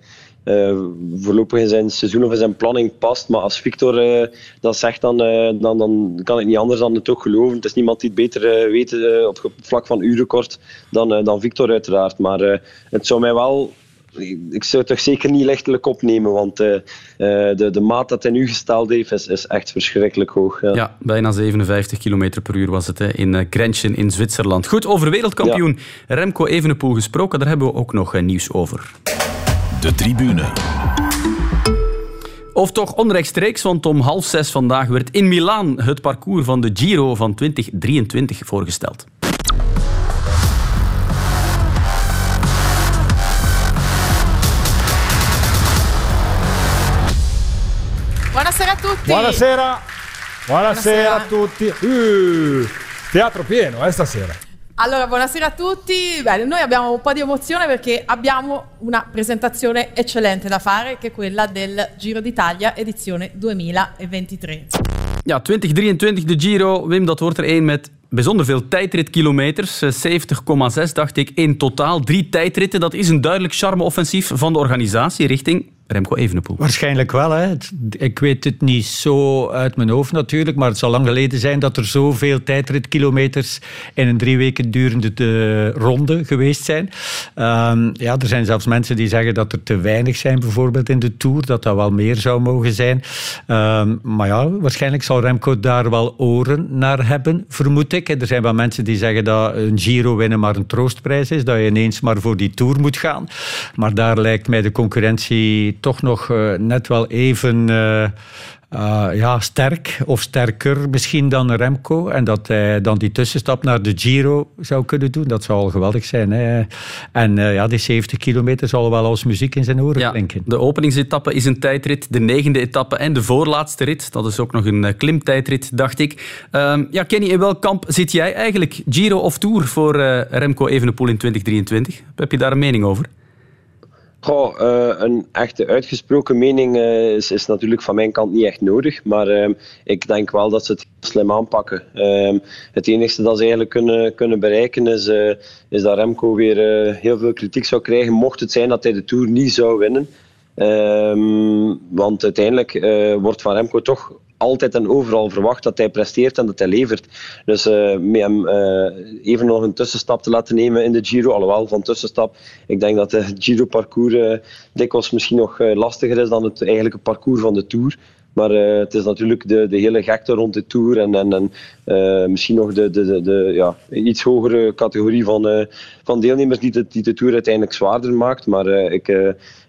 uh, voorlopig in zijn seizoen of in zijn planning past. Maar als Victor uh, dat zegt, dan, uh, dan, dan kan ik niet anders dan het ook geloven. Het is niemand die het beter weet op het vlak van uurrecord dan, dan Victor uiteraard. Maar het zou mij wel ik zou het toch zeker niet lichtelijk opnemen, want uh, de, de maat dat hij nu gesteld heeft is, is echt verschrikkelijk hoog. Ja. ja bijna 57 km per uur was het hè, in Grenchen in Zwitserland. Goed, over wereldkampioen ja. Remco Evenepoel gesproken, daar hebben we ook nog nieuws over. De tribune. Of toch onrechtstreeks, want om half zes vandaag werd in Milaan het parcours van de Giro van 2023 voorgesteld. Buonasera a tutti. Buonasera. Buonasera, a tutti. Uh, teatro pieno, eh, stasera. Allora, buonasera a tutti. Bene, noi abbiamo un po' di emozione perché abbiamo una presentazione eccellente da fare, che è quella del Giro d'Italia edizione 2023. Ja, 2023 de Giro. Wim, dat wordt er één met bijzonder veel tijdritkilometers. 70,6 dacht ik in totaal. Drie tijdritten, dat is een duidelijk charme-offensief van de organisatie richting Remco Evenepoel. Waarschijnlijk wel. Hè. Ik weet het niet zo uit mijn hoofd natuurlijk, maar het zal lang geleden zijn dat er zoveel tijdritkilometers in een drie weken durende de ronde geweest zijn. Ehm, ja, er zijn zelfs mensen die zeggen dat er te weinig zijn, bijvoorbeeld in de Tour, dat dat wel meer zou mogen zijn. Ehm, maar ja, waarschijnlijk zal Remco daar wel oren naar hebben, vermoed ik. Er zijn wel mensen die zeggen dat een Giro winnen maar een troostprijs is, dat je ineens maar voor die Tour moet gaan. Maar daar lijkt mij de concurrentie toch nog eh, net wel even eh, eh, ja, sterk of sterker misschien dan Remco. En dat hij dan die tussenstap naar de Giro zou kunnen doen, dat zou al geweldig zijn. Hè. En ja, die 70 kilometer zal wel als muziek in zijn oren klinken. De openingsetappe is een tijdrit, de negende etappe en de voorlaatste rit. Dat is ook nog een klimtijdrit, dacht ik. Ehm, ja, Kenny, in welk kamp zit jij eigenlijk? Giro of Tour voor Remco Evenepoel in 2023? Heb je daar een mening over? Goh, eh, een echte uitgesproken mening eh, is, is natuurlijk van mijn kant niet echt nodig. Maar ehm, ik denk wel dat ze het slim aanpakken. Ehm, het enige dat ze eigenlijk kunnen, kunnen bereiken is, eh, is dat Remco weer heel veel kritiek zou krijgen. Mocht het zijn dat hij de Tour niet zou winnen. Ehm, want uiteindelijk eh, wordt van Remco toch altijd en overal verwacht dat hij presteert en dat hij levert. Dus eh, met hem eh, even nog een tussenstap te laten nemen in de Giro, alhoewel van tussenstap, ik denk dat het Giro-parcours dikwijls misschien nog lastiger is dan het eigenlijke parcours van de Tour. Maar eh, het is natuurlijk de, de hele gekte rond de Tour en, en, eh, misschien nog de, de, de, ja, iets hogere categorie van, eh, van deelnemers die de, die de Tour uiteindelijk zwaarder maakt. Maar ik,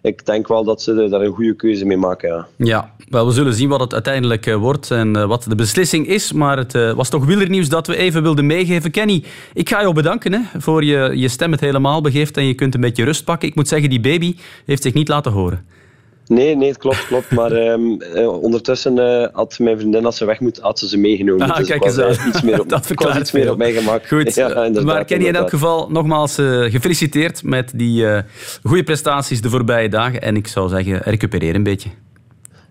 ik denk wel dat ze daar een goede keuze mee maken. Ja. Ja, wel, we zullen zien wat het uiteindelijk wordt en wat de beslissing is. Maar het was toch wielernieuws dat we even wilden meegeven. Kenny, ik ga jou bedanken hè, voor je, je stem het helemaal begeeft en je kunt een beetje rust pakken. Ik moet zeggen, die baby heeft zich niet laten horen. Nee, nee, het klopt, klopt. Maar ehm, eh, ondertussen eh, had mijn vriendin, als ze weg moet, had ze ze meegenomen. Ah, dus kijk eens eh, aan. iets meer op, Dat verklaart iets meer op mij gemak. Goed, Ja, inderdaad, maar Kenny, in elk geval nogmaals eh, gefeliciteerd met die eh goede prestaties de voorbije dagen. En ik zou zeggen, recupereer een beetje.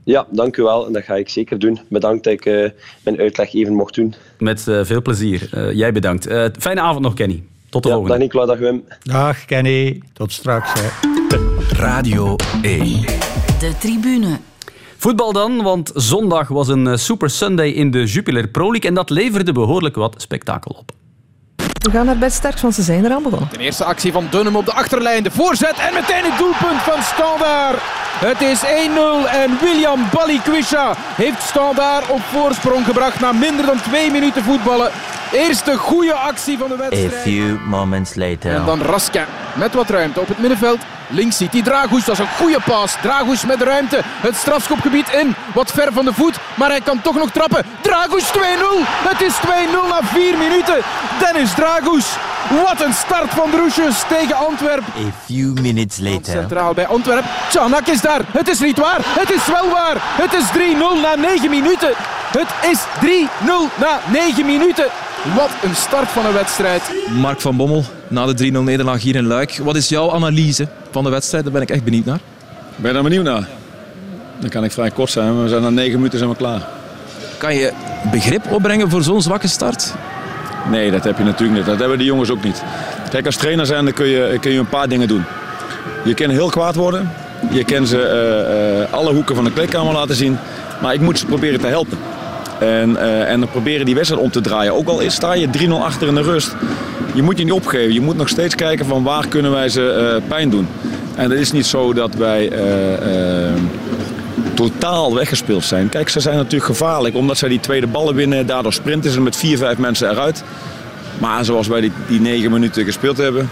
Ja, dank u wel. En dat ga ik zeker doen. Bedankt dat ik eh, mijn uitleg even mocht doen. Met eh, veel plezier. Eh, jij bedankt. Eh, fijne avond nog, Kenny. Tot de Ja, volgende. dag Nicola, dag Wim. Dag Kenny, tot straks. Hè. Radio 1. De tribune. Voetbal dan, want zondag was een eh, Super Sunday in de Jupiler Pro League en dat leverde behoorlijk wat spektakel op. We gaan naar bed sterk, want ze zijn eraan begonnen. De eerste actie van Dunham op de achterlijn. De voorzet en meteen het doelpunt van Standaard. Het is 1-0 en William Balikwisha heeft Standaard op voorsprong gebracht na minder dan twee minuten voetballen. Eerste goede actie van de A wedstrijd. few moments later. En dan Raska met wat ruimte op het middenveld. Links ziet hij Dragoes, dat is een goede paas. Dragoes met ruimte, het strafschopgebied in. Wat ver van de voet, maar hij kan toch nog trappen. Dragoes 2-0, het is 2-0 na 4 minuten. Dennis Dragoes, wat een start van Droesjes tegen Antwerpen. A few minutes later. Centraal bij Antwerpen. Tjanak is daar. Het is niet waar. Het is wel waar. Het is 3-0 na 9 minuten. Het is 3-0 na 9 minuten. Wat een start van een wedstrijd. Mark van Bommel, na de 3-0 nederlaag hier in Luik. Wat is jouw analyse van de wedstrijd? Daar ben ik echt benieuwd naar. Ben je daar benieuwd naar? Dan kan ik vrij kort zijn. We zijn na negen minuten zijn we klaar. Kan je begrip opbrengen voor zo'n zwakke start? Nee, dat heb je natuurlijk niet. Dat hebben die jongens ook niet. Kijk, als trainer zijn dan kun je, kun je een paar dingen doen. Je kan heel kwaad worden. Je kan ze eh, eh, alle hoeken van de kleedkamer laten zien. Maar ik moet ze proberen te helpen. En, eh, en dan proberen die wedstrijd om te draaien. Ook al sta je 3-0 achter in de rust. Je moet je niet opgeven. Je moet nog steeds kijken van waar kunnen wij ze eh, pijn doen. En het is niet zo dat wij eh, totaal weggespeeld zijn. Kijk, ze zijn natuurlijk gevaarlijk omdat zij die tweede ballen winnen. Daardoor sprinten ze met vier, vijf mensen eruit. Maar zoals wij die, die negen minuten gespeeld hebben,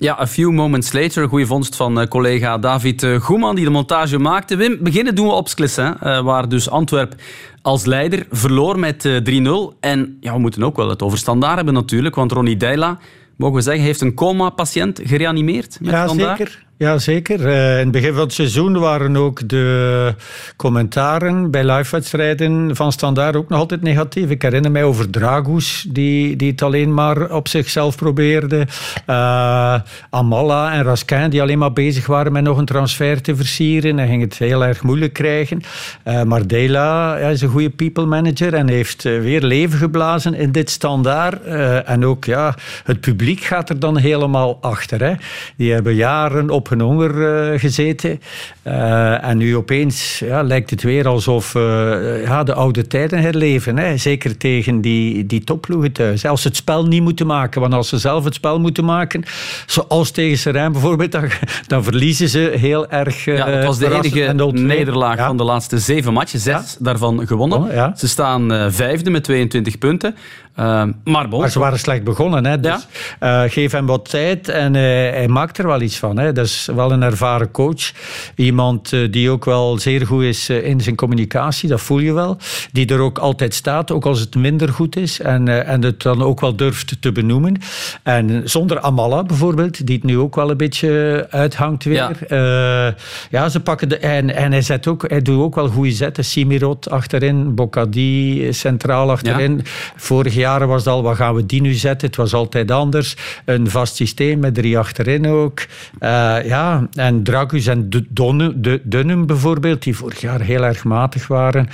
Ja, a few moments later. Goede vondst van eh, collega David eh, Goeman, die de montage maakte. Wim, beginnen doen we op Sklis, hè, eh, waar dus Antwerp als leider verloor met eh, 3-0. En ja, we moeten ook wel het over standaard hebben natuurlijk, want Ronnie Deila, mogen we zeggen, heeft een coma-patiënt gereanimeerd met Ja, Standaard. zeker. Ja, zeker. Eh, in het begin van het seizoen waren ook de commentaren bij live-wedstrijden van Standaard ook nog altijd negatief. Ik herinner mij over Dragoes, die, die het alleen maar op zichzelf probeerde. Eh, Amalla en Raskin, die alleen maar bezig waren met nog een transfer te versieren. Hij ging het heel erg moeilijk krijgen. Eh maar Dela ja, is een goede people manager en heeft weer leven geblazen in dit Standaard. En ook ja, het publiek gaat er dan helemaal achter. Hè. Die hebben jaren op hun honger eh, gezeten. Eh, en nu opeens ja, lijkt het weer alsof eh, ja, de oude tijden herleven. Hè. Zeker tegen die, die topploegen thuis. Als ze het spel niet moeten maken, want als ze zelf het spel moeten maken, zoals tegen Serijn bijvoorbeeld, dan, dan verliezen ze heel erg. Ja, het was de enige En 0-2. nederlaag Ja. van de laatste zeven matchen. Zes daarvan gewonnen. Oh, ja. Ze staan vijfde met 22 punten. Eh, maar bon, Maar ze waren slecht begonnen. Hè? Dus, eh, geef hem wat tijd en eh, hij maakt er wel iets van. Hè? Dat is wel een ervaren coach. Iemand eh, die ook wel zeer goed is in zijn communicatie, dat voel je wel. Die er ook altijd staat, ook als het minder goed is. En, en het dan ook wel durft te benoemen. En zonder Amala bijvoorbeeld, die het nu ook wel een beetje uithangt weer. Ja, ja ze pakken de... En, en hij, zet ook, hij doet ook wel goede zetten. Simirot achterin, Bocadi centraal achterin. Vorige jaren was het al, wat gaan we die nu zetten? Het was altijd anders. Een vast systeem met drie achterin ook. Eh, ja, en Dragus en De- Dunham bijvoorbeeld, die vorig jaar heel erg matig waren,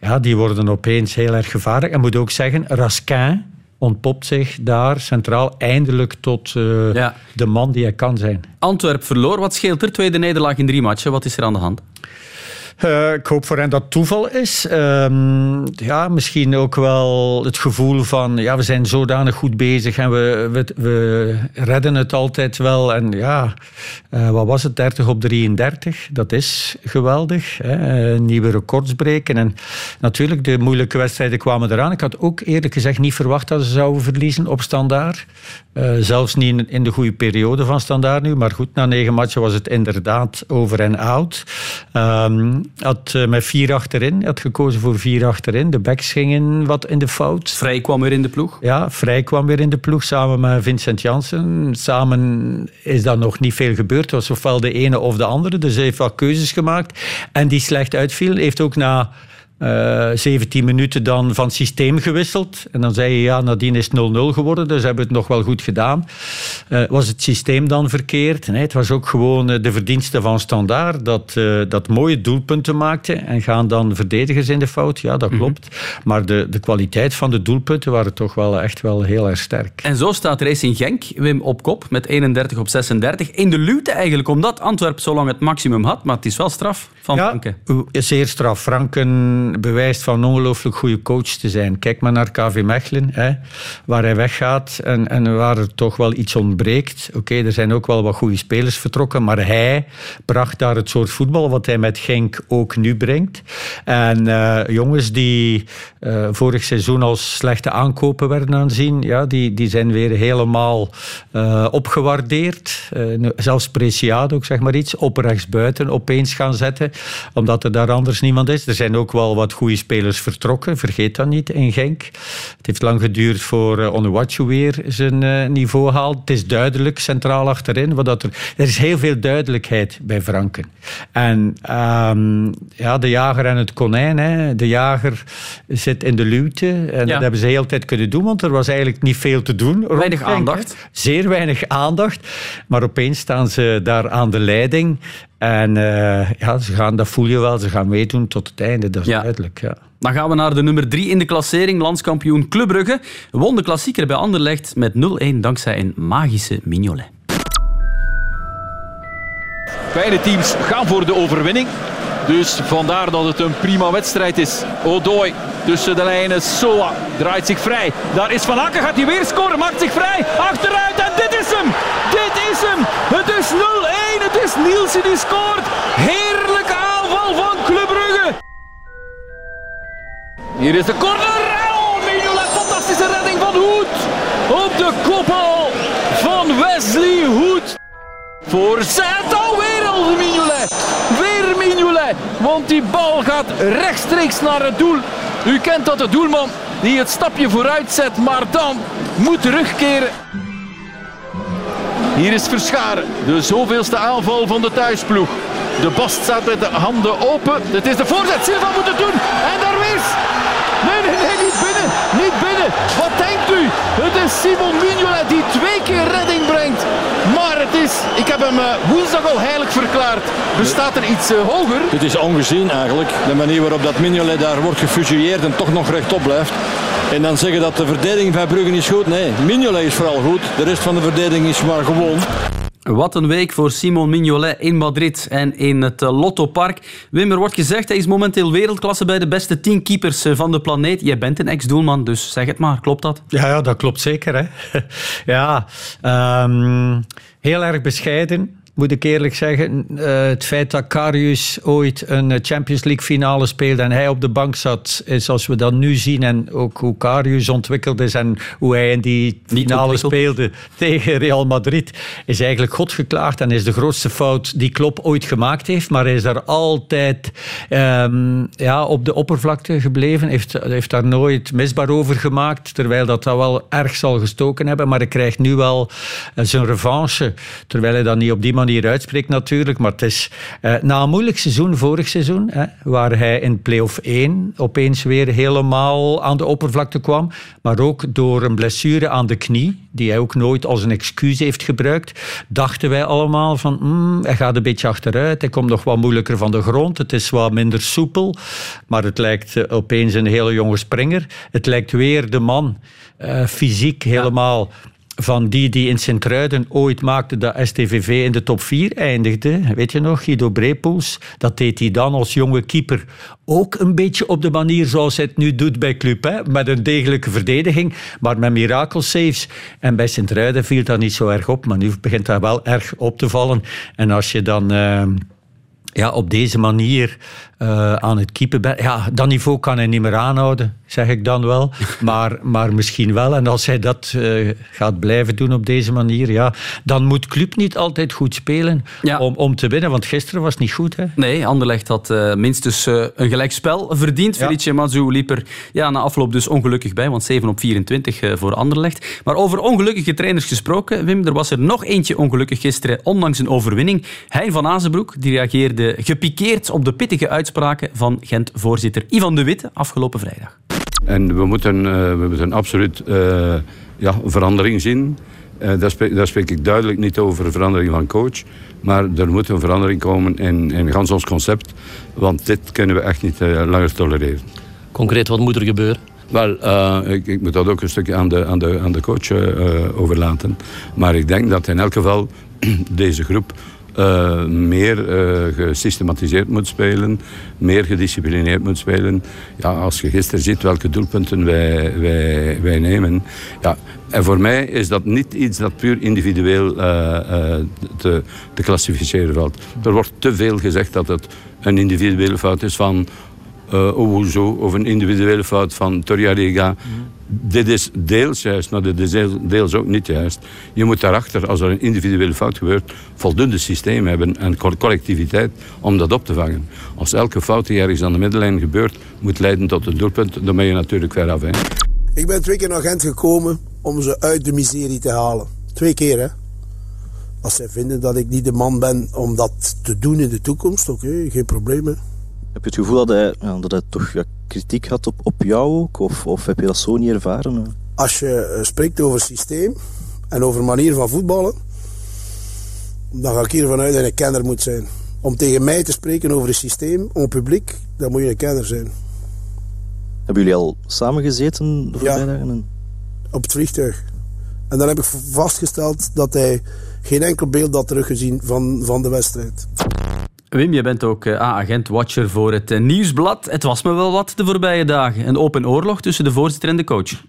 ja, die worden opeens heel erg gevaarlijk. En moet ook zeggen, Raskin ontpopt zich daar centraal eindelijk tot eh, de man die hij kan zijn. Antwerp verloor. Wat scheelt er? Tweede nederlaag in drie matchen. Wat is er aan de hand? Eh, ik hoop voor hen dat toeval is. Ehm, ja, misschien ook wel het gevoel van ja, we zijn zodanig goed bezig en we, we, redden het altijd wel. En ja, eh, wat was het? 30 op 33. Dat is geweldig. Hè? Eh, nieuwe records breken. En natuurlijk, de moeilijke wedstrijden kwamen eraan. Ik had ook eerlijk gezegd niet verwacht dat ze zouden verliezen op standaard. Zelfs niet in, de goede periode van standaard nu. Maar goed, na negen matchen was het inderdaad over en out. Ehm, had eh, met vier achterin. had gekozen voor vier achterin. De backs gingen wat in de fout. Vrij kwam weer in de ploeg. Ja, Vrij kwam weer in de ploeg samen met Vincent Janssen. Samen is dat nog niet veel gebeurd. Het was ofwel de ene of de andere. Dus hij heeft wat keuzes gemaakt. En die slecht uitviel, heeft ook na eh 17 minuten dan van systeem gewisseld. En dan zei je, ja, nadien is het 0-0 geworden, dus hebben we het nog wel goed gedaan. Eh, was het systeem dan verkeerd? Nee, het was ook gewoon eh, de verdienste van Standaard dat, eh, dat mooie doelpunten maakte en gaan dan verdedigers in de fout. Ja, dat klopt. Maar de, de kwaliteit van de doelpunten waren toch wel echt wel heel erg sterk. En zo staat Racing Genk, Wim, op kop met 31 op 36. In de luwte eigenlijk, omdat Antwerp zo lang het maximum had. Maar het is wel straf van Ja, Franke. Zeer straf. Franken bewijst van ongelooflijk goede coach te zijn. Kijk maar naar KV Mechelen, hè, waar hij weggaat en, en waar er toch wel iets ontbreekt. Oké, er zijn ook wel wat goede spelers vertrokken, maar hij bracht daar het soort voetbal wat hij met Genk ook nu brengt. En eh, jongens die eh, vorig seizoen als slechte aankopen werden aanzien, ja, die, die zijn weer helemaal eh, opgewaardeerd. Zelfs Preciado, ik zeg maar iets, op rechtsbuiten opeens gaan zetten, omdat er daar anders niemand is. Er zijn ook wel wat goede spelers vertrokken, vergeet dat niet, in Genk. Het heeft lang geduurd voor uh, weer zijn eh, niveau haalt. Het is duidelijk, centraal achterin. Wat dat er, er is heel veel duidelijkheid bij Franken. En ehm, ja, de jager en het konijn. Hè. De jager zit in de luwte. En dat hebben ze heel tijd kunnen doen, want er was eigenlijk niet veel te doen. Weinig Genk, hè. aandacht. Zeer weinig aandacht. Maar opeens staan ze daar aan de leiding. En eh, ja, ze gaan, dat voel je wel, ze gaan meedoen tot het einde. Dat is duidelijk, ja. Dan gaan we naar de nummer 3 in de klassering, landskampioen Club Brugge. Won de klassieker bij Anderlecht met 0-1 dankzij een magische Mignolet. Beide teams gaan voor de overwinning. Dus vandaar dat het een prima wedstrijd is. Odoi tussen de lijnen. Soa draait zich vrij. Daar is Van Aken. Gaat hij weer scoren. Maakt zich vrij. Achteruit. En dit is hem. Dit is hem. Het is 0-1. Het is Nielsen die scoort. Heerlijke aanval van Club Brugge. Hier is de corner. Oh, Mignolet. Fantastische redding van Hoed. Op de koppel van Wesley Hoed. Voorzet. Oh, weer al Mignolet. Weer Mignolet. Want die bal gaat rechtstreeks naar het doel. U kent dat de doelman die het stapje vooruit zet, maar dan moet terugkeren. Hier is Verscharen, de zoveelste aanval van de thuisploeg. De Bast staat met de handen open. Het is de voorzet. Silva moet het doen. En daar is. Nee, nee, nee, niet binnen. Niet binnen. Wat denkt u? Het is Simon Mignolet die twee keer redding brengt. Het is, ik heb hem eh, woensdag al heilig verklaard. Bestaat er iets eh, hoger? Dit is ongezien eigenlijk. De manier waarop dat Mignolet daar wordt gefusilleerd en toch nog rechtop blijft. En dan zeggen dat de verdediging van Brugge is goed. Nee, Mignolet is vooral goed. De rest van de verdediging is maar gewoon. Wat een week voor Simon Mignolet in Madrid en in het eh, Lotto Park. Wim, er wordt gezegd, hij is momenteel wereldklasse bij de beste tien keepers van de planeet. Jij bent een ex-doelman, dus zeg het maar. Klopt dat? Ja, ja dat klopt zeker. Hè. ja, ehm, heel erg bescheiden moet ik eerlijk zeggen. Uh, het feit dat Karius ooit een Champions League finale speelde en hij op de bank zat, is als we dat nu zien en ook hoe Karius ontwikkeld is en hoe hij in die finale speelde tegen Real Madrid, is eigenlijk God geklaagd en is de grootste fout die Klopp ooit gemaakt heeft. Maar hij is daar altijd um, ja, op de oppervlakte gebleven, heeft, heeft daar nooit misbaar over gemaakt, terwijl dat, dat wel erg zal gestoken hebben. Maar hij krijgt nu wel uh, zijn revanche, terwijl hij dat niet op die manier manier uitspreekt natuurlijk, maar het is uh, na een moeilijk seizoen, vorig seizoen, hè, waar hij in play-off 1 opeens weer helemaal aan de oppervlakte kwam, maar ook door een blessure aan de knie, die hij ook nooit als een excuus heeft gebruikt, dachten wij allemaal van, mm, hij gaat een beetje achteruit, hij komt nog wat moeilijker van de grond, het is wat minder soepel, maar het lijkt uh, opeens een hele jonge springer. Het lijkt weer de man, uh, fysiek helemaal... Ja van die die in Sint-Truiden ooit maakte dat STVV in de top 4 eindigde. Weet je nog, Guido Brepoels? Dat deed hij dan als jonge keeper ook een beetje op de manier zoals hij het nu doet bij Club. Hè? Met een degelijke verdediging, maar met mirakelsaves. En bij Sint-Truiden viel dat niet zo erg op, maar nu begint dat wel erg op te vallen. En als je dan... Uh, ja, op deze manier uh, aan het keepen bent. Ja, dat niveau kan hij niet meer aanhouden, zeg ik dan wel. Maar, maar misschien wel. En als hij dat uh, gaat blijven doen op deze manier, ja, dan moet club niet altijd goed spelen ja. om, om te winnen. Want gisteren was het niet goed. Hè? Nee, Anderlecht had uh, minstens een gelijkspel verdiend. Ja. Felice Mazou liep er ja, na afloop dus ongelukkig bij, want 7 op 24 voor Anderlecht. Maar over ongelukkige trainers gesproken, Wim, er was er nog eentje ongelukkig gisteren, ondanks een overwinning. Hein van Azenbroek, die reageerde gepikeerd op de pittige uitspraak van Gent-voorzitter Ivan de Witte afgelopen vrijdag. En we moeten, uh, we moeten absoluut uh, ja, verandering zien. Uh, daar, spreek, daar, spreek, ik duidelijk niet over verandering van coach. Maar er moet een verandering komen in, in gans ons concept. Want dit kunnen we echt niet langer tolereren. Concreet, wat moet er gebeuren? Wel, ik, ik, moet dat ook een stukje aan de, aan de, aan de coach overlaten. Maar ik denk dat in elk geval deze groep uh, meer uh, gesystematiseerd moet spelen, meer gedisciplineerd moet spelen. Ja, als je gisteren ziet welke doelpunten wij, wij, wij nemen. Ja, en voor mij is dat niet iets dat puur individueel uh, te, te klassificeren valt. Er wordt te veel gezegd dat het een individuele fout is van uh, of een individuele fout van Torreira. Dit is deels juist, maar dit is deels ook niet juist. Je moet daarachter, als er een individuele fout gebeurt, voldoende systeem hebben en collectiviteit om dat op te vangen. Als elke fout die ergens aan de middellijn gebeurt, moet leiden tot een doelpunt, dan ben je natuurlijk ver af. Ik ben twee keer naar Gent gekomen om ze uit de miserie te halen. Twee keer, hè. Als zij vinden dat ik niet de man ben om dat te doen in de toekomst, oké, geen probleem. Heb je het gevoel dat hij, dat hij toch ja, kritiek had op, op jou ook? Of, of heb je dat zo niet ervaren? Als je uh, spreekt over systeem en over manier van voetballen, dan ga ik hiervan uit dat je een kenner moet zijn. Om tegen mij te spreken over een systeem, om publiek, dan moet je een kenner zijn. Hebben jullie al samengezeten de voorbije ja, dagen? op het vliegtuig. En dan heb ik vastgesteld dat hij geen enkel beeld had teruggezien van, van de wedstrijd. Wim, je bent ook uh, agent-watcher voor het uh, Nieuwsblad. Het was me wel wat de voorbije dagen. Een open oorlog tussen de voorzitter en de coach.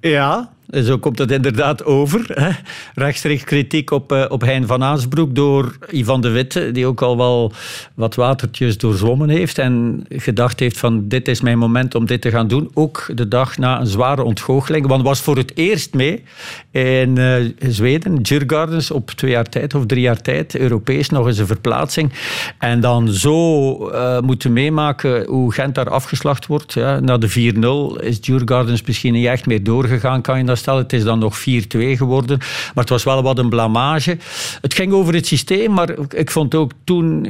Ja, zo komt het inderdaad over. Hè. Rechtstreeks kritiek op, uh, op Hein van Aasbroek door Ivan de Witte, die ook al wel wat watertjes doorzwommen heeft en gedacht heeft van dit is mijn moment om dit te gaan doen. Ook de dag na een zware ontgoocheling, want was voor het eerst mee in uh, Zweden, Djurgardens, op twee jaar tijd of drie jaar tijd, Europees nog eens een verplaatsing. En dan zo uh, moeten meemaken hoe Gent daar afgeslacht wordt. Ja. Na de 4-0 is Djurgardens misschien niet echt meer doorgegaan, kan je dat Het is dan nog 4-2 geworden. Maar het was wel wat een blamage. Het ging over het systeem, maar ik vond ook toen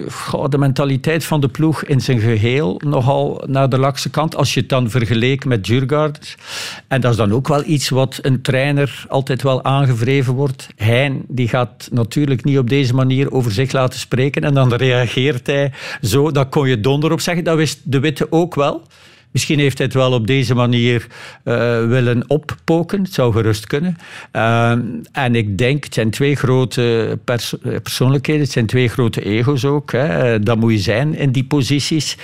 de mentaliteit van de ploeg in zijn geheel nogal naar de lakse kant. Als je het dan vergeleek met Jurgard. En dat is dan ook wel iets wat een trainer altijd wel aangevreven wordt. Hein die gaat natuurlijk niet op deze manier over zich laten spreken. En dan reageert hij zo. Dat kon je donder op zeggen. Dat wist de Witte ook wel. Misschien heeft hij het wel op deze manier eh, willen oppoken. Het zou gerust kunnen. Ehm, en ik denk, het zijn twee grote eh, persoonlijkheden, het zijn twee grote ego's ook. Hè. Eh, Dat moet je zijn in die posities.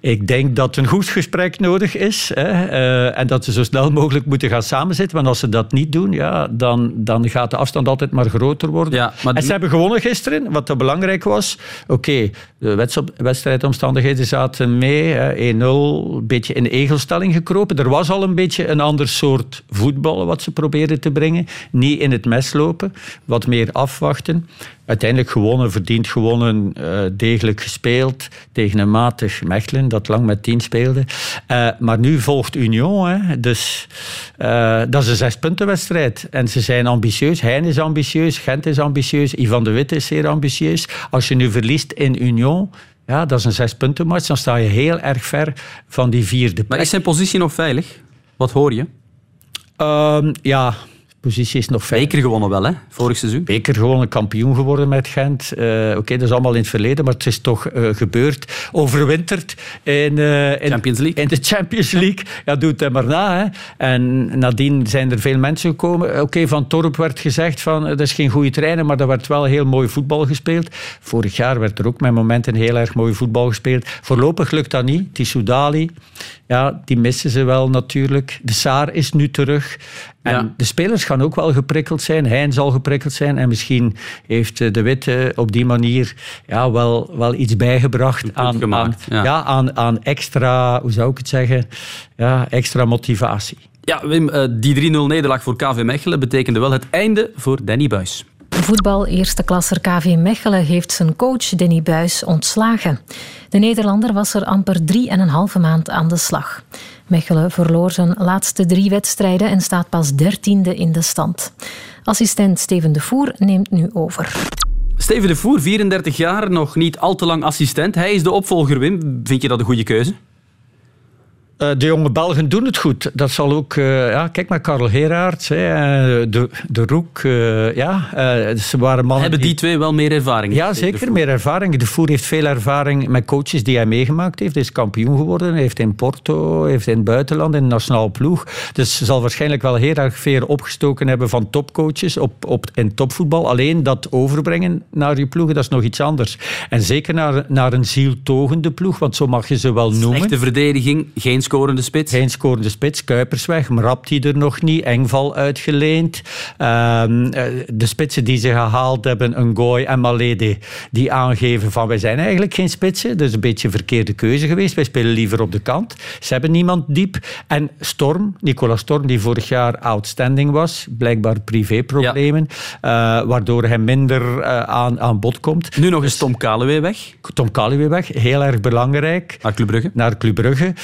Ik denk dat een goed gesprek nodig is. Hè. eh, en dat ze zo snel mogelijk moeten gaan samenzitten. Want als ze dat niet doen, ja, dan, dan gaat de afstand altijd maar groter worden. en ze hebben gewonnen gisteren, wat dat belangrijk was. Oké, de wedst- wedstrijdomstandigheden zaten mee. hè, 1-0, een beetje in egelstelling gekropen. Er was al een beetje een ander soort voetbal wat ze probeerden te brengen. Niet in het mes lopen, wat meer afwachten. Uiteindelijk gewonnen, verdiend gewonnen, eh, degelijk gespeeld tegen een matig Mechelen dat lang met 10 speelde. Eh, maar nu volgt Union, hè. dus eh, dat is een zespuntenwedstrijd. En ze zijn ambitieus. Hein is ambitieus, Gent is ambitieus, Ivan de Witte is zeer ambitieus. Als je nu verliest in Union, ja, dat is een zespuntenmatch, dan sta je heel erg ver van die vierde plek. Maar is zijn positie nog veilig? Wat hoor je? Ehm, ja, positie is nog. Beker gewonnen wel, hè? Vorig seizoen. Beker gewonnen, kampioen geworden met Gent. Eh, Oké, dat is allemaal in het verleden, maar het is toch eh, gebeurd. Overwinterd in, eh, in, Champions League. in de Champions League. Ja, doe het hem maar na. Hè. En nadien zijn er veel mensen gekomen. Oké, van Torp werd gezegd van, dat is geen goede trainer, maar er werd wel heel mooi voetbal gespeeld. Vorig jaar werd er ook met momenten heel erg mooi voetbal gespeeld. Voorlopig lukt dat niet. Tissoudali, ja, die missen ze wel natuurlijk. De Saar is nu terug. En Ja. de spelers gaan ook wel geprikkeld zijn. Hein zal geprikkeld zijn. En misschien heeft eh, De Witte op die manier ja, wel, wel iets bijgebracht aan, ja. ja, aan, aan extra, hoe zou ik het zeggen, ja, extra motivatie. Ja, Wim, eh, die 3-0 nederlaag voor KV Mechelen betekende wel het einde voor Danny Buis. Voetbal eerste klasser KV Mechelen heeft zijn coach Danny Buis ontslagen. De Nederlander was er amper drie en een halve maand aan de slag. Mechelen verloor zijn laatste drie wedstrijden en staat pas dertiende in de stand. Assistent Steven de Voer neemt nu over. Steven de Voer, 34 jaar, nog niet al te lang assistent. Hij is de opvolger, Wim. Vind je dat een goede keuze? Eh, de jonge Belgen doen het goed. Dat zal ook... eh, ja, kijk maar, Karel Heraerts, hè, eh, de, de Roek. ja, ze waren mannen Hebben die twee wel meer ervaring? Ja, zeker. Meer ervaring. De Voer heeft veel ervaring met coaches die hij meegemaakt heeft. Hij is kampioen geworden. Hij heeft in Porto, heeft in het buitenland, in de nationale ploeg. Dus zal waarschijnlijk wel heel erg veel opgestoken hebben van topcoaches op, op, in topvoetbal. Alleen dat overbrengen naar je ploegen, dat is nog iets anders. En zeker naar, naar een zieltogende ploeg, want zo mag je ze wel noemen. Slechte verdediging, geen scorende spits. Geen scorende spits, Kuipers weg, Mrapt er nog niet, Engval uitgeleend. Ehm, eh, de spitsen die ze gehaald hebben, een Goy en Malede, die aangeven van wij zijn eigenlijk geen spitsen. Dat is een beetje een verkeerde keuze geweest. Wij spelen liever op de kant. Ze hebben niemand diep. En Storm, Nicolas Storm, die vorig jaar outstanding was, blijkbaar privéproblemen, eh, waardoor hij minder eh, aan, aan bod komt. Nu nog eens Tom Kaluwe weg. Tom Kaluwe weg, heel erg belangrijk. Naar Club Brugge. Naar Club Brugge.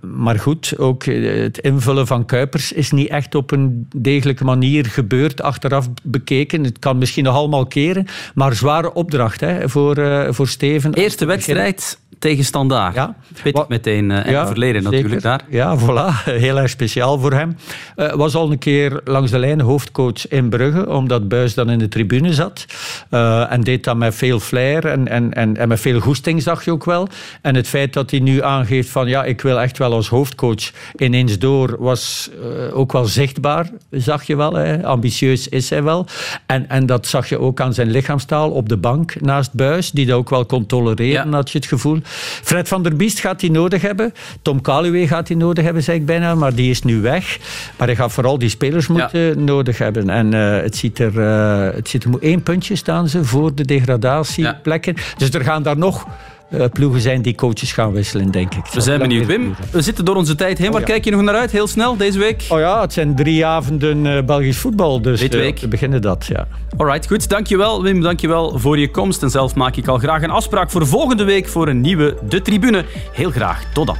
Maar goed, ook eh, het invullen van Kuipers is niet echt op een degelijke manier gebeurd, achteraf bekeken. Het kan misschien nog allemaal keren, maar zware opdracht hè, voor, eh, voor Steven. Eerste wedstrijd tegen Standaard. Ja. Pittig meteen eh, en Ja, verleden natuurlijk daar. Ja, voilà. Heel erg speciaal voor hem. Eh, was al een keer langs de lijn hoofdcoach in Brugge, omdat Buis dan in de tribune zat. Eh, en deed dat met veel flair en, en, en, en met veel goesting, zag je ook wel. En het feit dat hij nu aangeeft van ja, ik wil echt wel als hoofdcoach ineens door, was ook wel zichtbaar, zag je wel. Hè. Ambitieus is hij wel. En, en dat zag je ook aan zijn lichaamstaal op de bank naast Buis, die dat ook wel kon tolereren, had je het gevoel. Fred van der Biest gaat hij nodig hebben. Tom Kaluwe gaat hij nodig hebben, zei ik bijna, maar die is nu weg. Maar hij gaat vooral die spelers moeten nodig hebben. En eh, het ziet er... eh, het ziet er moet één puntje staan ze voor de degradatieplekken. Dus er gaan daar nog ploegen zijn die coaches gaan wisselen, denk ik. We zijn benieuwd. Wim, we zitten door onze tijd heen. Waar Oh ja. kijk je nog naar uit, heel snel, deze week? Oh ja, het zijn drie avonden eh, Belgisch voetbal, dus Dit eh, week. we beginnen dat, ja. Alright, goed. Dankjewel Wim, dankjewel voor je komst. En zelf maak ik al graag een afspraak voor volgende week voor een nieuwe De Tribune. Heel graag. Tot dan.